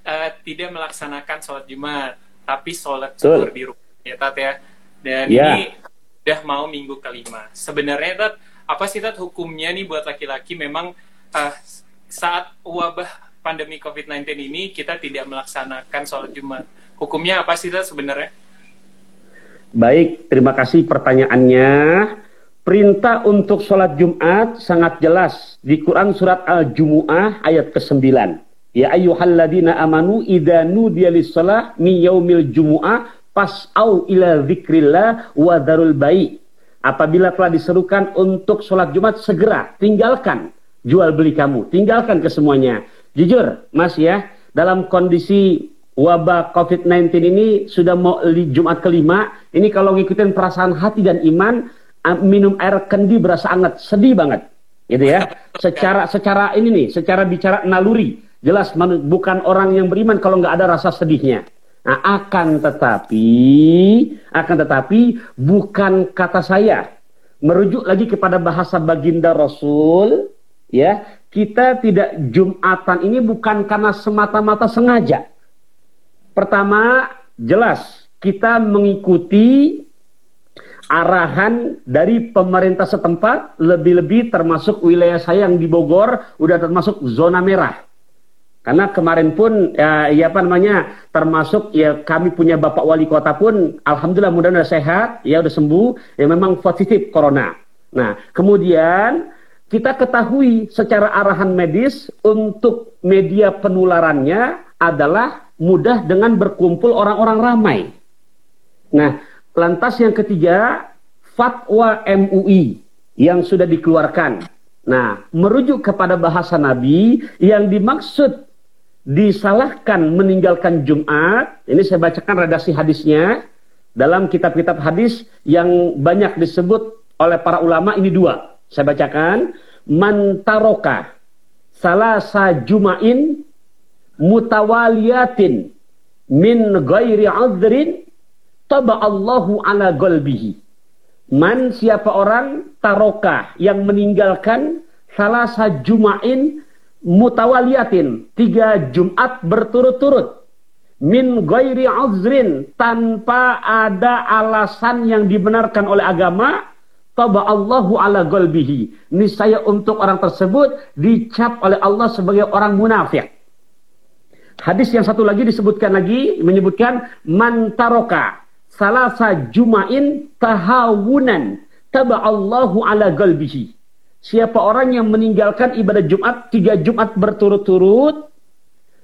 uh, tidak melaksanakan sholat Jumat, tapi sholat zuhur di rumah ya Tat ya. Dan yeah. ini udah mau minggu kelima. Sebenarnya Tat, apa sih Tat hukumnya nih buat laki-laki memang uh, saat wabah pandemi COVID-19 ini kita tidak melaksanakan sholat Jumat. Hukumnya apa sih Tat sebenarnya? Baik, terima kasih pertanyaannya. Perintah untuk sholat Jumat sangat jelas di Quran surat Al-Jumu'ah ayat ke-9. Ya ayyuhalladzina amanu idza nudiya lis-shalah mi yaumil jumu'ah fas'au ila dzikrillah wa darul bai. Apabila telah diserukan untuk sholat Jumat segera tinggalkan jual beli kamu, tinggalkan ke semuanya. Jujur, Mas ya, dalam kondisi wabah COVID-19 ini sudah mau Jumat kelima, ini kalau ngikutin perasaan hati dan iman, minum air kendi berasa hangat, sedih banget. Gitu ya. Secara secara ini nih, secara bicara naluri, Jelas bukan orang yang beriman kalau nggak ada rasa sedihnya. Nah, akan tetapi, akan tetapi bukan kata saya. Merujuk lagi kepada bahasa baginda Rasul, ya, kita tidak Jumatan ini bukan karena semata-mata sengaja. Pertama, jelas kita mengikuti arahan dari pemerintah setempat, lebih-lebih termasuk wilayah saya yang di Bogor, udah termasuk zona merah. Karena kemarin pun ya, ya apa namanya termasuk ya kami punya Bapak Wali Kota pun alhamdulillah mudah-mudahan sehat, ya udah sembuh, ya memang positif corona. Nah, kemudian kita ketahui secara arahan medis untuk media penularannya adalah mudah dengan berkumpul orang-orang ramai. Nah, lantas yang ketiga, fatwa MUI yang sudah dikeluarkan. Nah, merujuk kepada bahasa Nabi yang dimaksud disalahkan meninggalkan Jumat, ini saya bacakan redaksi hadisnya dalam kitab-kitab hadis yang banyak disebut oleh para ulama ini dua. Saya bacakan, mantaroka salasa jumain mutawaliyatin min ghairi adrin taba Allahu ala qalbihi. Man siapa orang taroka yang meninggalkan salasa jumain mutawaliyatin tiga Jumat berturut-turut. Min ghairi uzrin tanpa ada alasan yang dibenarkan oleh agama taba Allahu ala qalbihi. Niscaya untuk orang tersebut dicap oleh Allah sebagai orang munafik hadis yang satu lagi disebutkan lagi menyebutkan mantaroka salasa jumain tahawunan taba Allahu ala qalbihi Siapa orang yang meninggalkan ibadah Jumat tiga Jumat berturut-turut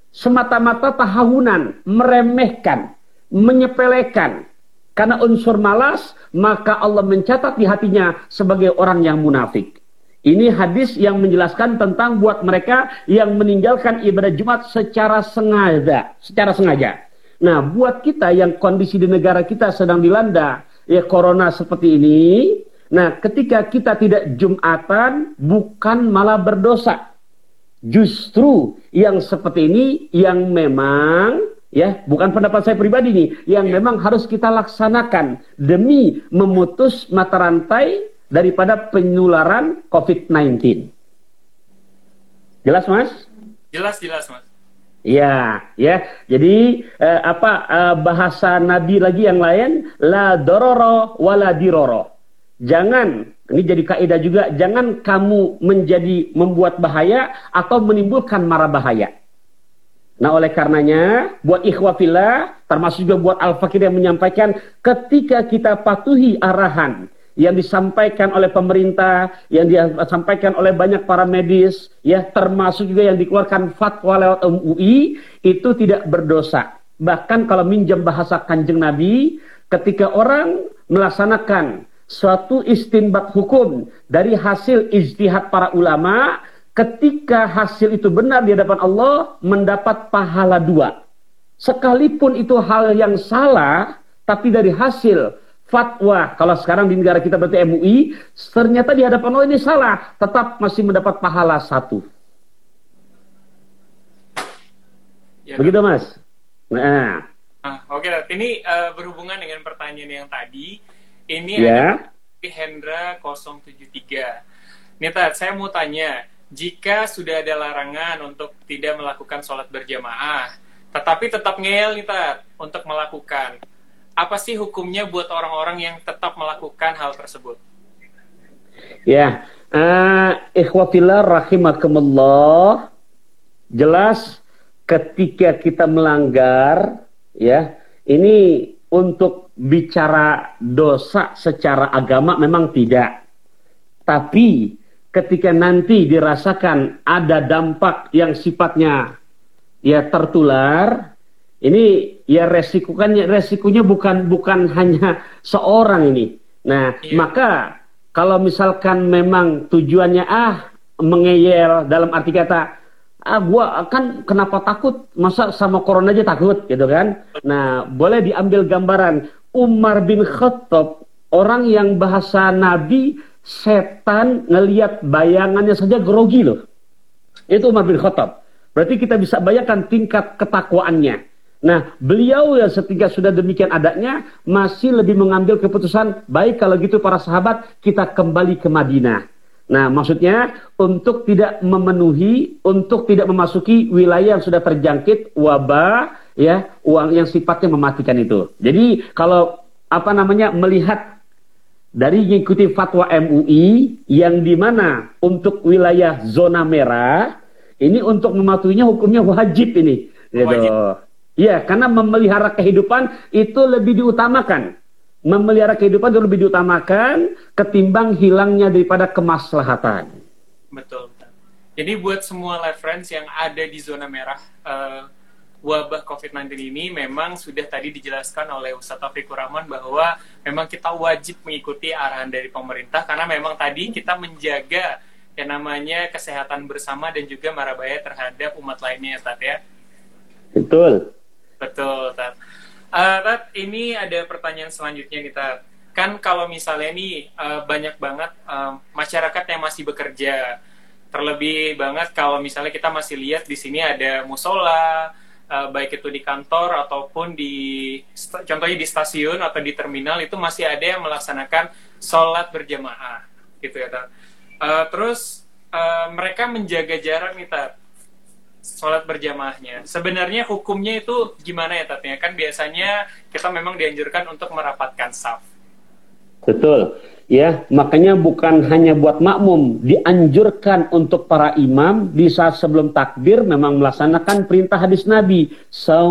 semata-mata tahunan, meremehkan, menyepelekan karena unsur malas, maka Allah mencatat di hatinya sebagai orang yang munafik. Ini hadis yang menjelaskan tentang buat mereka yang meninggalkan ibadah Jumat secara sengaja, secara sengaja. Nah, buat kita yang kondisi di negara kita sedang dilanda ya corona seperti ini, Nah, ketika kita tidak Jumatan, bukan malah berdosa. Justru yang seperti ini yang memang ya bukan pendapat saya pribadi nih yang ya. memang harus kita laksanakan demi memutus mata rantai daripada penularan COVID-19. Jelas mas? Jelas jelas mas. Ya, ya. Jadi eh, apa eh, bahasa Nabi lagi yang lain? La dororo wala diroro Jangan, ini jadi kaidah juga, jangan kamu menjadi membuat bahaya atau menimbulkan marah bahaya. Nah oleh karenanya, buat ikhwafillah, termasuk juga buat al-fakir yang menyampaikan, ketika kita patuhi arahan yang disampaikan oleh pemerintah, yang disampaikan oleh banyak para medis, ya termasuk juga yang dikeluarkan fatwa lewat MUI, itu tidak berdosa. Bahkan kalau minjam bahasa kanjeng Nabi, ketika orang melaksanakan suatu istinbat hukum dari hasil ijtihad para ulama ketika hasil itu benar di hadapan Allah mendapat pahala dua. Sekalipun itu hal yang salah tapi dari hasil fatwa kalau sekarang di negara kita berarti MUI ternyata di hadapan Allah ini salah tetap masih mendapat pahala satu. Ya, begitu mas? Nah. Ah, oke okay. ini uh, berhubungan dengan pertanyaan yang tadi ini ya. ada Hendra 073. Nih Tat, saya mau tanya, jika sudah ada larangan untuk tidak melakukan sholat berjamaah, tetapi tetap ngel nih Tat, untuk melakukan, apa sih hukumnya buat orang-orang yang tetap melakukan hal tersebut? Ya, uh, ikhwatillah rahimakumullah, jelas ketika kita melanggar, ya, ini untuk bicara dosa secara agama memang tidak. Tapi ketika nanti dirasakan ada dampak yang sifatnya ya tertular, ini ya resikonya resikonya bukan bukan hanya seorang ini. Nah, iya. maka kalau misalkan memang tujuannya ah mengeyel dalam arti kata ah gua kan kenapa takut masa sama corona aja takut gitu kan nah boleh diambil gambaran Umar bin Khattab orang yang bahasa Nabi setan ngelihat bayangannya saja grogi loh. Itu Umar bin Khattab. Berarti kita bisa bayangkan tingkat ketakwaannya. Nah, beliau yang setika sudah demikian adanya masih lebih mengambil keputusan baik kalau gitu para sahabat kita kembali ke Madinah. Nah, maksudnya untuk tidak memenuhi, untuk tidak memasuki wilayah yang sudah terjangkit wabah ya uang yang sifatnya mematikan itu. Jadi kalau apa namanya melihat dari mengikuti fatwa MUI yang di mana untuk wilayah zona merah ini untuk mematuhinya hukumnya wajib ini. Gitu. Iya, karena memelihara kehidupan itu lebih diutamakan. Memelihara kehidupan itu lebih diutamakan ketimbang hilangnya daripada kemaslahatan. Betul. Jadi buat semua live friends yang ada di zona merah, uh, wabah COVID-19 ini memang sudah tadi dijelaskan oleh Ustadz Taufikur Rahman bahwa memang kita wajib mengikuti arahan dari pemerintah karena memang tadi kita menjaga yang namanya kesehatan bersama dan juga marabaya terhadap umat lainnya ya ya. Betul. Betul, Tat. Uh, Tat, ini ada pertanyaan selanjutnya nih, Tat. Kan kalau misalnya nih uh, banyak banget uh, masyarakat yang masih bekerja, terlebih banget kalau misalnya kita masih lihat di sini ada musola, uh, baik itu di kantor ataupun di contohnya di stasiun atau di terminal itu masih ada yang melaksanakan sholat berjamaah, gitu ya, Tat. Uh, terus uh, mereka menjaga jarak nih, Tat sholat berjamaahnya. Sebenarnya hukumnya itu gimana ya Tatnya? Kan biasanya kita memang dianjurkan untuk merapatkan saf. Betul. Ya, makanya bukan hanya buat makmum, dianjurkan untuk para imam di saat sebelum takbir memang melaksanakan perintah hadis Nabi, saw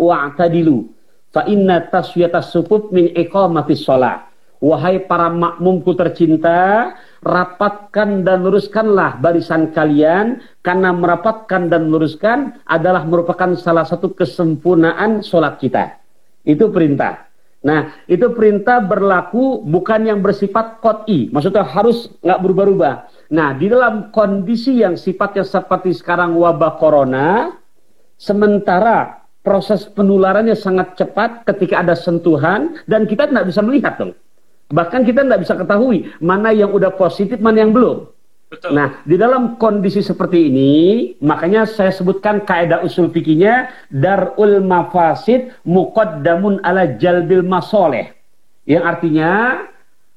wa'tadilu. Fa inna taswiyatas min iqamatis shalah. Wahai para makmumku tercinta, rapatkan dan luruskanlah barisan kalian karena merapatkan dan luruskan adalah merupakan salah satu kesempurnaan sholat kita. Itu perintah. Nah, itu perintah berlaku bukan yang bersifat kot'i. Maksudnya harus nggak berubah-ubah. Nah, di dalam kondisi yang sifatnya seperti sekarang wabah corona, sementara proses penularannya sangat cepat ketika ada sentuhan dan kita tidak bisa melihat dong. Bahkan kita tidak bisa ketahui mana yang udah positif, mana yang belum. Betul. Nah, di dalam kondisi seperti ini, makanya saya sebutkan kaidah usul fikihnya darul mafasid muqaddamun ala jalbil masoleh. Yang artinya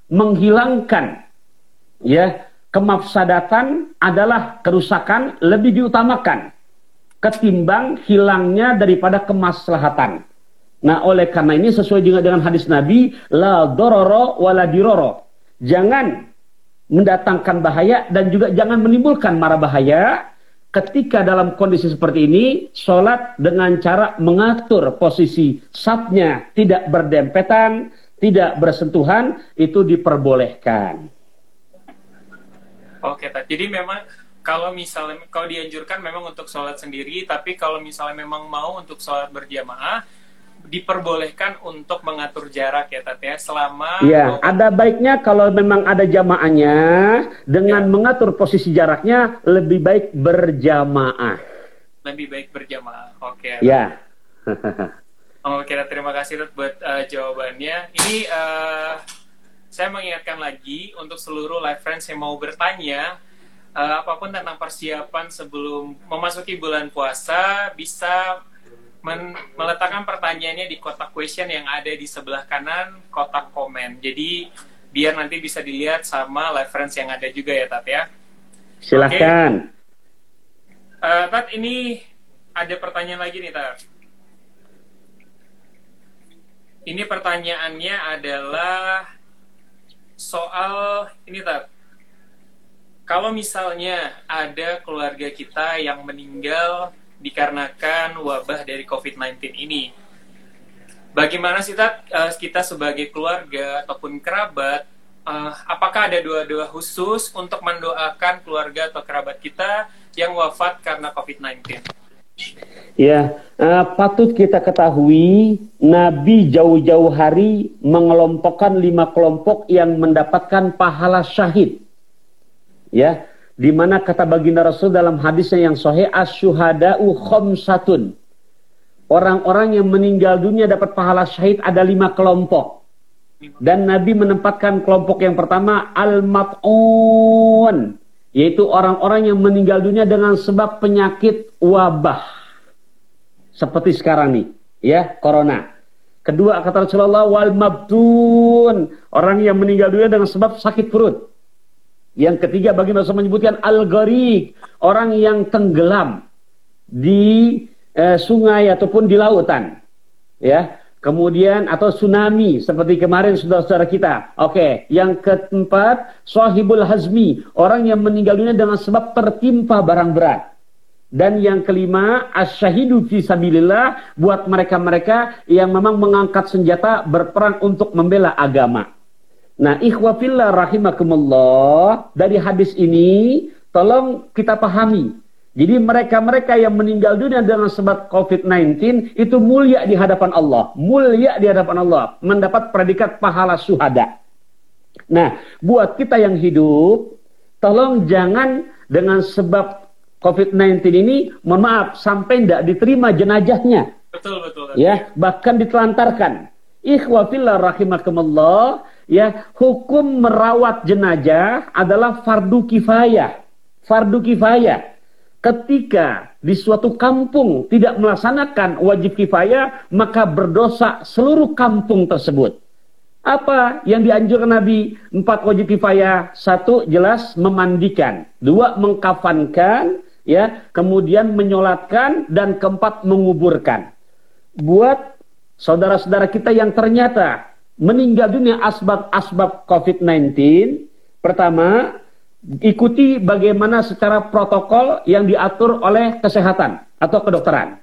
menghilangkan ya kemafsadatan adalah kerusakan lebih diutamakan ketimbang hilangnya daripada kemaslahatan. Nah, oleh karena ini sesuai juga dengan hadis Nabi, la dororo wala diroro. Jangan mendatangkan bahaya dan juga jangan menimbulkan mara bahaya. Ketika dalam kondisi seperti ini, sholat dengan cara mengatur posisi satnya tidak berdempetan, tidak bersentuhan, itu diperbolehkan. Oke, Pak. Jadi memang kalau misalnya kalau dianjurkan memang untuk sholat sendiri, tapi kalau misalnya memang mau untuk sholat berjamaah, diperbolehkan untuk mengatur jarak ya Tat ya selama Ya, ada baiknya kalau memang ada jamaahnya dengan ya. mengatur posisi jaraknya lebih baik berjamaah. Lebih baik berjamaah. Oke. Okay, ya. Oke, okay, terima kasih Tat buat uh, jawabannya. Ini uh, saya mengingatkan lagi untuk seluruh live friends yang mau bertanya uh, apa pun tentang persiapan sebelum memasuki bulan puasa bisa men meletakkan pertanyaannya di kotak question yang ada di sebelah kanan kotak komen. Jadi biar nanti bisa dilihat sama live friends yang ada juga ya Tat ya. Silahkan. Okay. Uh, eh, Tat ini ada pertanyaan lagi nih Tat. Ini pertanyaannya adalah soal ini Tat. Kalau misalnya ada keluarga kita yang meninggal dikarenakan wabah dari COVID-19 ini. Bagaimana sih Tat, uh, kita sebagai keluarga ataupun kerabat, uh, apakah ada doa-doa khusus untuk mendoakan keluarga atau kerabat kita yang wafat karena COVID-19? Ya, uh, patut kita ketahui Nabi jauh-jauh hari mengelompokkan lima kelompok yang mendapatkan pahala syahid. Ya, di mana kata baginda Rasul dalam hadisnya yang sahih asyuhada'u khamsatun. Orang-orang yang meninggal dunia dapat pahala syahid ada lima kelompok. Dan Nabi menempatkan kelompok yang pertama al-mat'un, yaitu orang-orang yang meninggal dunia dengan sebab penyakit wabah. Seperti sekarang nih, ya, corona. Kedua kata Rasulullah wal mabtun, orang yang meninggal dunia dengan sebab sakit perut. Yang ketiga bagi Rasul menyebutkan al-gharik, orang yang tenggelam di eh, sungai ataupun di lautan. Ya. Kemudian atau tsunami seperti kemarin saudara-saudara kita. Oke, yang keempat sahibul hazmi, orang yang meninggal dunia dengan sebab tertimpa barang berat. Dan yang kelima, asyahidu fi sabilillah buat mereka-mereka yang memang mengangkat senjata berperang untuk membela agama. Nah, ikhwafillah rahimakumullah, dari hadis ini tolong kita pahami. Jadi mereka-mereka yang meninggal dunia dengan sebab COVID-19 itu mulia di hadapan Allah. Mulia di hadapan Allah. Mendapat predikat pahala suhada. Nah, buat kita yang hidup, tolong jangan dengan sebab COVID-19 ini, mohon maaf, sampai tidak diterima jenajahnya. Betul, betul. Ya, bahkan ditelantarkan. Ikhwafillah rahimakumullah, ya, hukum merawat jenajah adalah fardu kifayah. Fardu kifayah. Ketika di suatu kampung tidak melaksanakan wajib kifayah, maka berdosa seluruh kampung tersebut. Apa yang dianjurkan Nabi? Empat wajib kifayah. Satu jelas memandikan. Dua mengkafankan. ya Kemudian menyolatkan. Dan keempat menguburkan. Buat saudara-saudara kita yang ternyata meninggal dunia asbab-asbab COVID-19. Pertama, ikuti bagaimana secara protokol yang diatur oleh kesehatan atau kedokteran.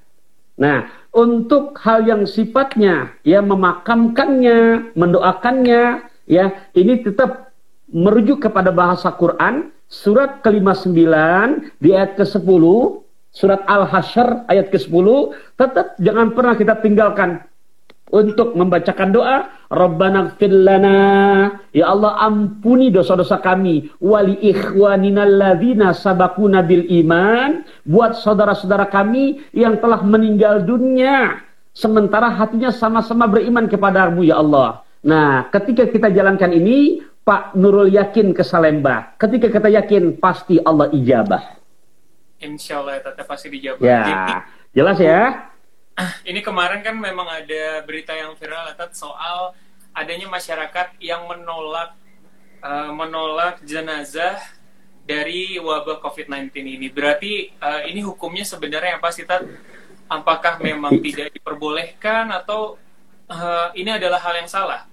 Nah, untuk hal yang sifatnya ya memakamkannya, mendoakannya, ya ini tetap merujuk kepada bahasa Quran surat ke-59 di ayat ke-10, surat Al-Hasyr ayat ke-10, tetap jangan pernah kita tinggalkan untuk membacakan doa Rabbana lana. Ya Allah ampuni dosa-dosa kami. Wali ikhwanina alladzina sabakuna bil iman. Buat saudara-saudara kami yang telah meninggal dunia. Sementara hatinya sama-sama beriman kepadamu ya Allah. Nah ketika kita jalankan ini Pak Nurul yakin ke Salemba. Ketika kita yakin pasti Allah ijabah. Insya Allah tetap pasti dijawab ya jelas ya ini kemarin kan memang ada berita yang viral Tat, soal adanya masyarakat yang menolak uh, menolak jenazah dari wabah COVID-19 ini. Berarti uh, ini hukumnya sebenarnya apa sih Tat? Apakah memang tidak diperbolehkan atau uh, ini adalah hal yang salah?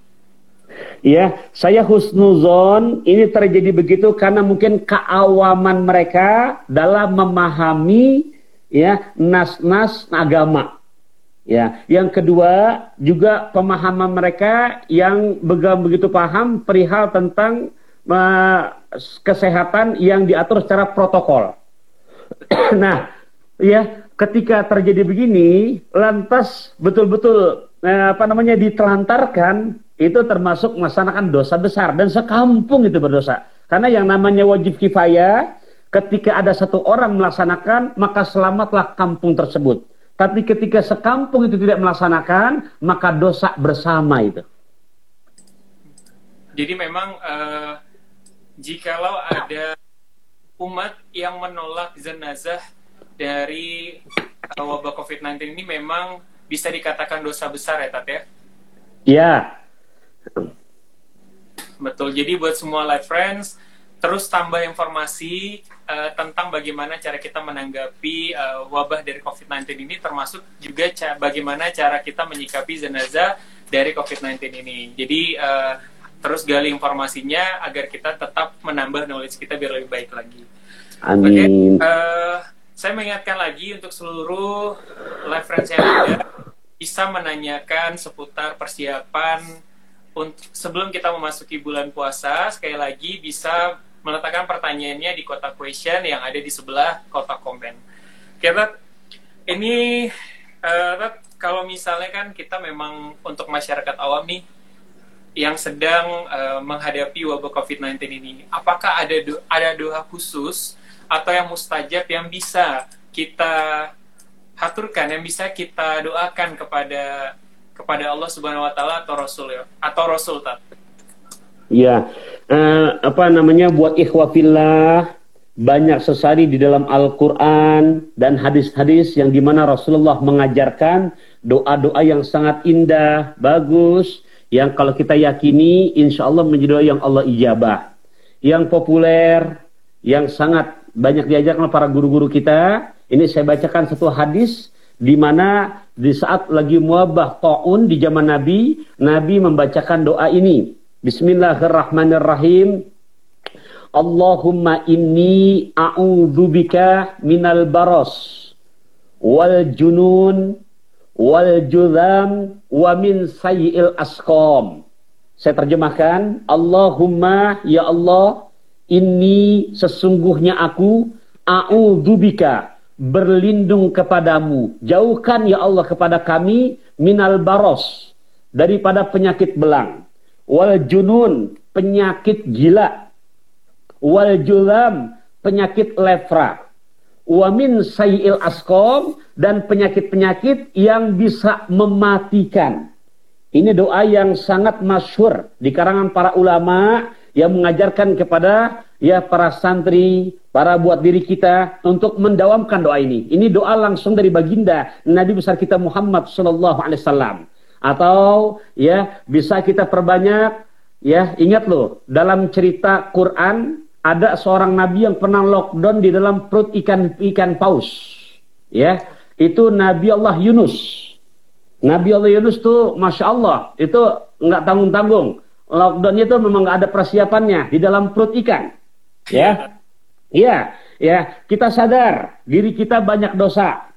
Ya, saya husnuzon ini terjadi begitu karena mungkin keawaman mereka dalam memahami ya nas-nas agama. Ya, yang kedua juga pemahaman mereka yang begitu paham perihal tentang uh, kesehatan yang diatur secara protokol. nah, ya ketika terjadi begini, lantas betul-betul uh, apa namanya ditelantarkan itu termasuk melaksanakan dosa besar dan sekampung itu berdosa. Karena yang namanya wajib kifayah, ketika ada satu orang melaksanakan, maka selamatlah kampung tersebut. Tapi ketika sekampung itu tidak melaksanakan, maka dosa bersama itu. Jadi memang uh, jikalau ada umat yang menolak jenazah dari uh, wabah COVID-19 ini memang bisa dikatakan dosa besar ya Tat ya? Iya. Betul. Jadi buat semua live friends, terus tambah informasi uh, tentang bagaimana cara kita menanggapi uh, wabah dari COVID-19 ini termasuk juga ca bagaimana cara kita menyikapi jenazah dari COVID-19 ini. Jadi uh, terus gali informasinya agar kita tetap menambah knowledge kita biar lebih baik lagi. Amin. Okay, uh, saya mengingatkan lagi untuk seluruh live friends yang ada bisa menanyakan seputar persiapan untuk sebelum kita memasuki bulan puasa sekali lagi bisa meletakkan pertanyaannya di kotak question yang ada di sebelah kotak komen. Kita ini uh, kalau misalnya kan kita memang untuk masyarakat awam nih yang sedang uh, menghadapi wabah COVID-19 ini, apakah ada do ada doa khusus atau yang mustajab yang bisa kita haturkan, yang bisa kita doakan kepada kepada Allah Subhanahu Wa Taala atau Rasul ya atau Rasul tak? Ya, uh, apa namanya buat ikhwafillah banyak sesari di dalam Al-Quran dan hadis-hadis yang di mana Rasulullah mengajarkan doa-doa yang sangat indah, bagus, yang kalau kita yakini insya Allah menjadi doa yang Allah ijabah. Yang populer, yang sangat banyak diajarkan para guru-guru kita, ini saya bacakan satu hadis di mana di saat lagi muabah taun di zaman Nabi, Nabi membacakan doa ini. Bismillahirrahmanirrahim. Allahumma inni a'udzubika minal baros wal junun wal judham wa min sayyi'il asqam. Saya terjemahkan, Allahumma ya Allah, ini sesungguhnya aku a'udzubika berlindung kepadamu. Jauhkan ya Allah kepada kami minal baros daripada penyakit belang wal junun penyakit gila wal julam penyakit lepra wa min sayyil asqam dan penyakit-penyakit yang bisa mematikan. Ini doa yang sangat masyhur di karangan para ulama yang mengajarkan kepada ya para santri, para buat diri kita untuk mendawamkan doa ini. Ini doa langsung dari baginda Nabi besar kita Muhammad sallallahu alaihi wasallam. Atau ya bisa kita perbanyak ya ingat loh dalam cerita Quran ada seorang nabi yang pernah lockdown di dalam perut ikan ikan paus. Ya, itu Nabi Allah Yunus. Nabi Allah Yunus tuh Masya Allah itu nggak tanggung-tanggung. Lockdownnya itu memang nggak ada persiapannya di dalam perut ikan. Ya, iya, ya kita sadar diri kita banyak dosa.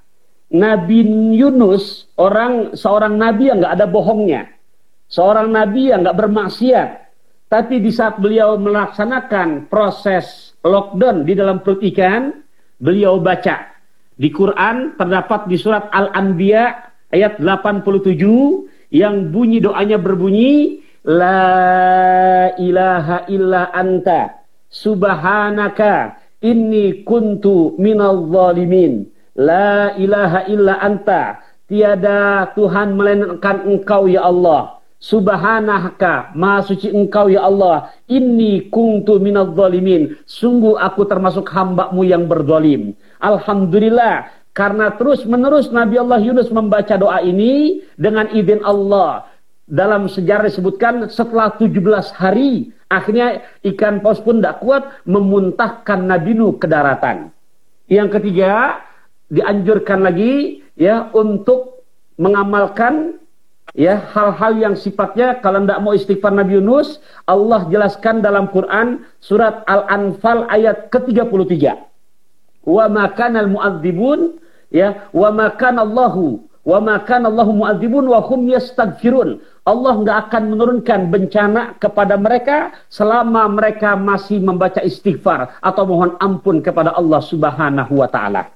Nabi Yunus orang seorang nabi yang nggak ada bohongnya, seorang nabi yang nggak bermaksiat. Tapi di saat beliau melaksanakan proses lockdown di dalam perut ikan, beliau baca di Quran terdapat di surat Al-Anbiya ayat 87 yang bunyi doanya berbunyi La ilaha illa anta subhanaka inni kuntu minal zalimin. La ilaha illa anta tiada Tuhan melainkan engkau ya Allah. Subhanaka, maha suci engkau ya Allah. Inni kuntu minal zalimin. Sungguh aku termasuk hambamu yang berzalim. Alhamdulillah karena terus menerus Nabi Allah Yunus membaca doa ini dengan izin Allah. Dalam sejarah disebutkan setelah 17 hari akhirnya ikan paus pun tidak kuat memuntahkan Nabi Nuh ke daratan. Yang ketiga dianjurkan lagi ya untuk mengamalkan ya hal-hal yang sifatnya kalau tidak mau istighfar Nabi Yunus Allah jelaskan dalam Quran surat Al-Anfal ayat ke-33 wa makanal mu'adzibun ya wa makan Allahu wa makan Allahu mu'adzibun wa hum yastaghfirun Allah nggak akan menurunkan bencana kepada mereka selama mereka masih membaca istighfar atau mohon ampun kepada Allah Subhanahu wa taala.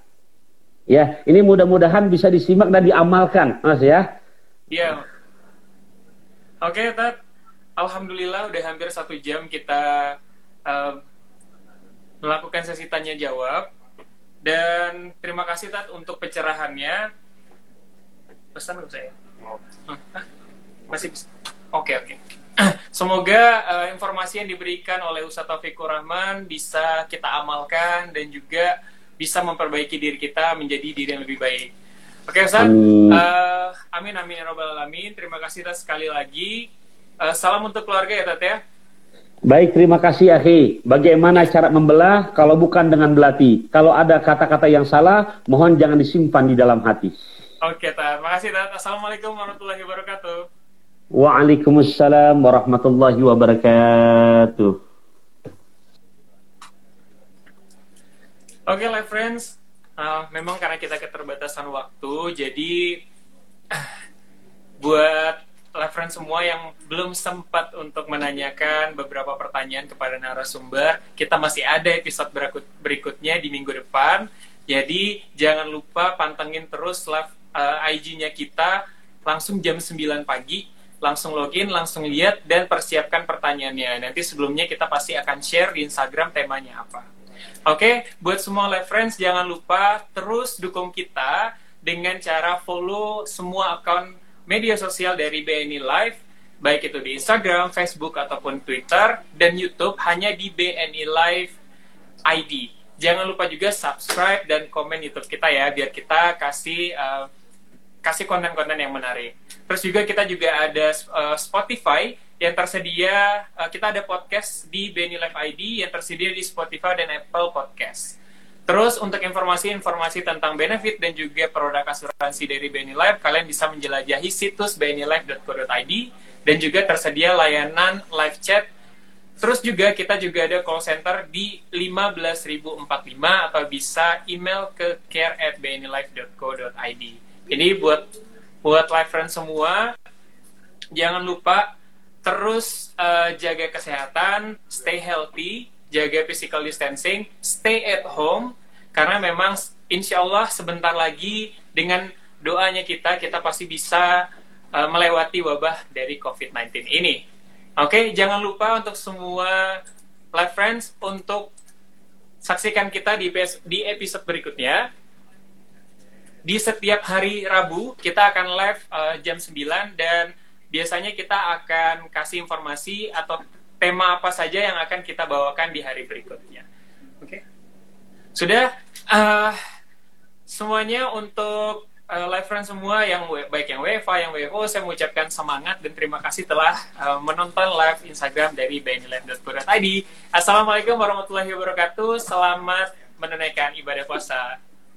Ya, ini mudah-mudahan bisa disimak dan diamalkan, Mas ya. Iya. Oke, Tat. Alhamdulillah udah hampir satu jam kita uh, melakukan sesi tanya jawab. Dan terima kasih Tat untuk pencerahannya. Pesan untuk saya. Masih Oke, oke. Semoga uh, informasi yang diberikan oleh Ustaz Taufikur Rahman bisa kita amalkan dan juga bisa memperbaiki diri kita menjadi diri yang lebih baik. Oke Ustaz, uh, amin amin ya robbal alamin. Terima kasih Tat sekali lagi. Uh, salam untuk keluarga ya Tat ya. Baik, terima kasih Akhi. Bagaimana cara membelah kalau bukan dengan belati? Kalau ada kata-kata yang salah, mohon jangan disimpan di dalam hati. Oke, terima kasih. Assalamualaikum warahmatullahi wabarakatuh. Waalaikumsalam warahmatullahi wabarakatuh. Oke, live friends. Uh, memang karena kita keterbatasan waktu, jadi buat reference semua yang belum sempat untuk menanyakan beberapa pertanyaan kepada narasumber, kita masih ada episode berikut berikutnya di minggu depan. Jadi jangan lupa pantengin terus live uh, IG-nya kita langsung jam 9 pagi, langsung login, langsung lihat dan persiapkan pertanyaannya. Nanti sebelumnya kita pasti akan share di Instagram temanya apa. Oke, okay, buat semua live friends jangan lupa terus dukung kita dengan cara follow semua akun media sosial dari BNI Live, baik itu di Instagram, Facebook, ataupun Twitter, dan YouTube hanya di BNI Live ID. Jangan lupa juga subscribe dan komen YouTube kita ya, biar kita kasih uh, kasih konten-konten yang menarik. Terus juga kita juga ada uh, Spotify yang tersedia, uh, kita ada podcast di BNI Live ID yang tersedia di Spotify dan Apple Podcast. Terus untuk informasi-informasi tentang benefit dan juga produk asuransi dari BNI Life, kalian bisa menjelajahi situs bnilife.co.id dan juga tersedia layanan live chat. Terus juga kita juga ada call center di 15045 atau bisa email ke care at bnilife.co.id. Ini buat buat live friends semua, jangan lupa terus uh, jaga kesehatan, stay healthy, jaga physical distancing, stay at home, karena memang insya Allah sebentar lagi dengan doanya kita, kita pasti bisa uh, melewati wabah dari COVID-19 ini. Oke, okay, jangan lupa untuk semua live friends untuk saksikan kita di di episode berikutnya. Di setiap hari Rabu kita akan live uh, jam 9 dan biasanya kita akan kasih informasi atau tema apa saja yang akan kita bawakan di hari berikutnya. Oke. Okay? Sudah uh, semuanya untuk uh, live friend semua yang baik yang WFA yang WFO saya mengucapkan semangat dan terima kasih telah uh, menonton live Instagram dari bnlive.co.id. Assalamualaikum warahmatullahi wabarakatuh. Selamat menunaikan ibadah puasa.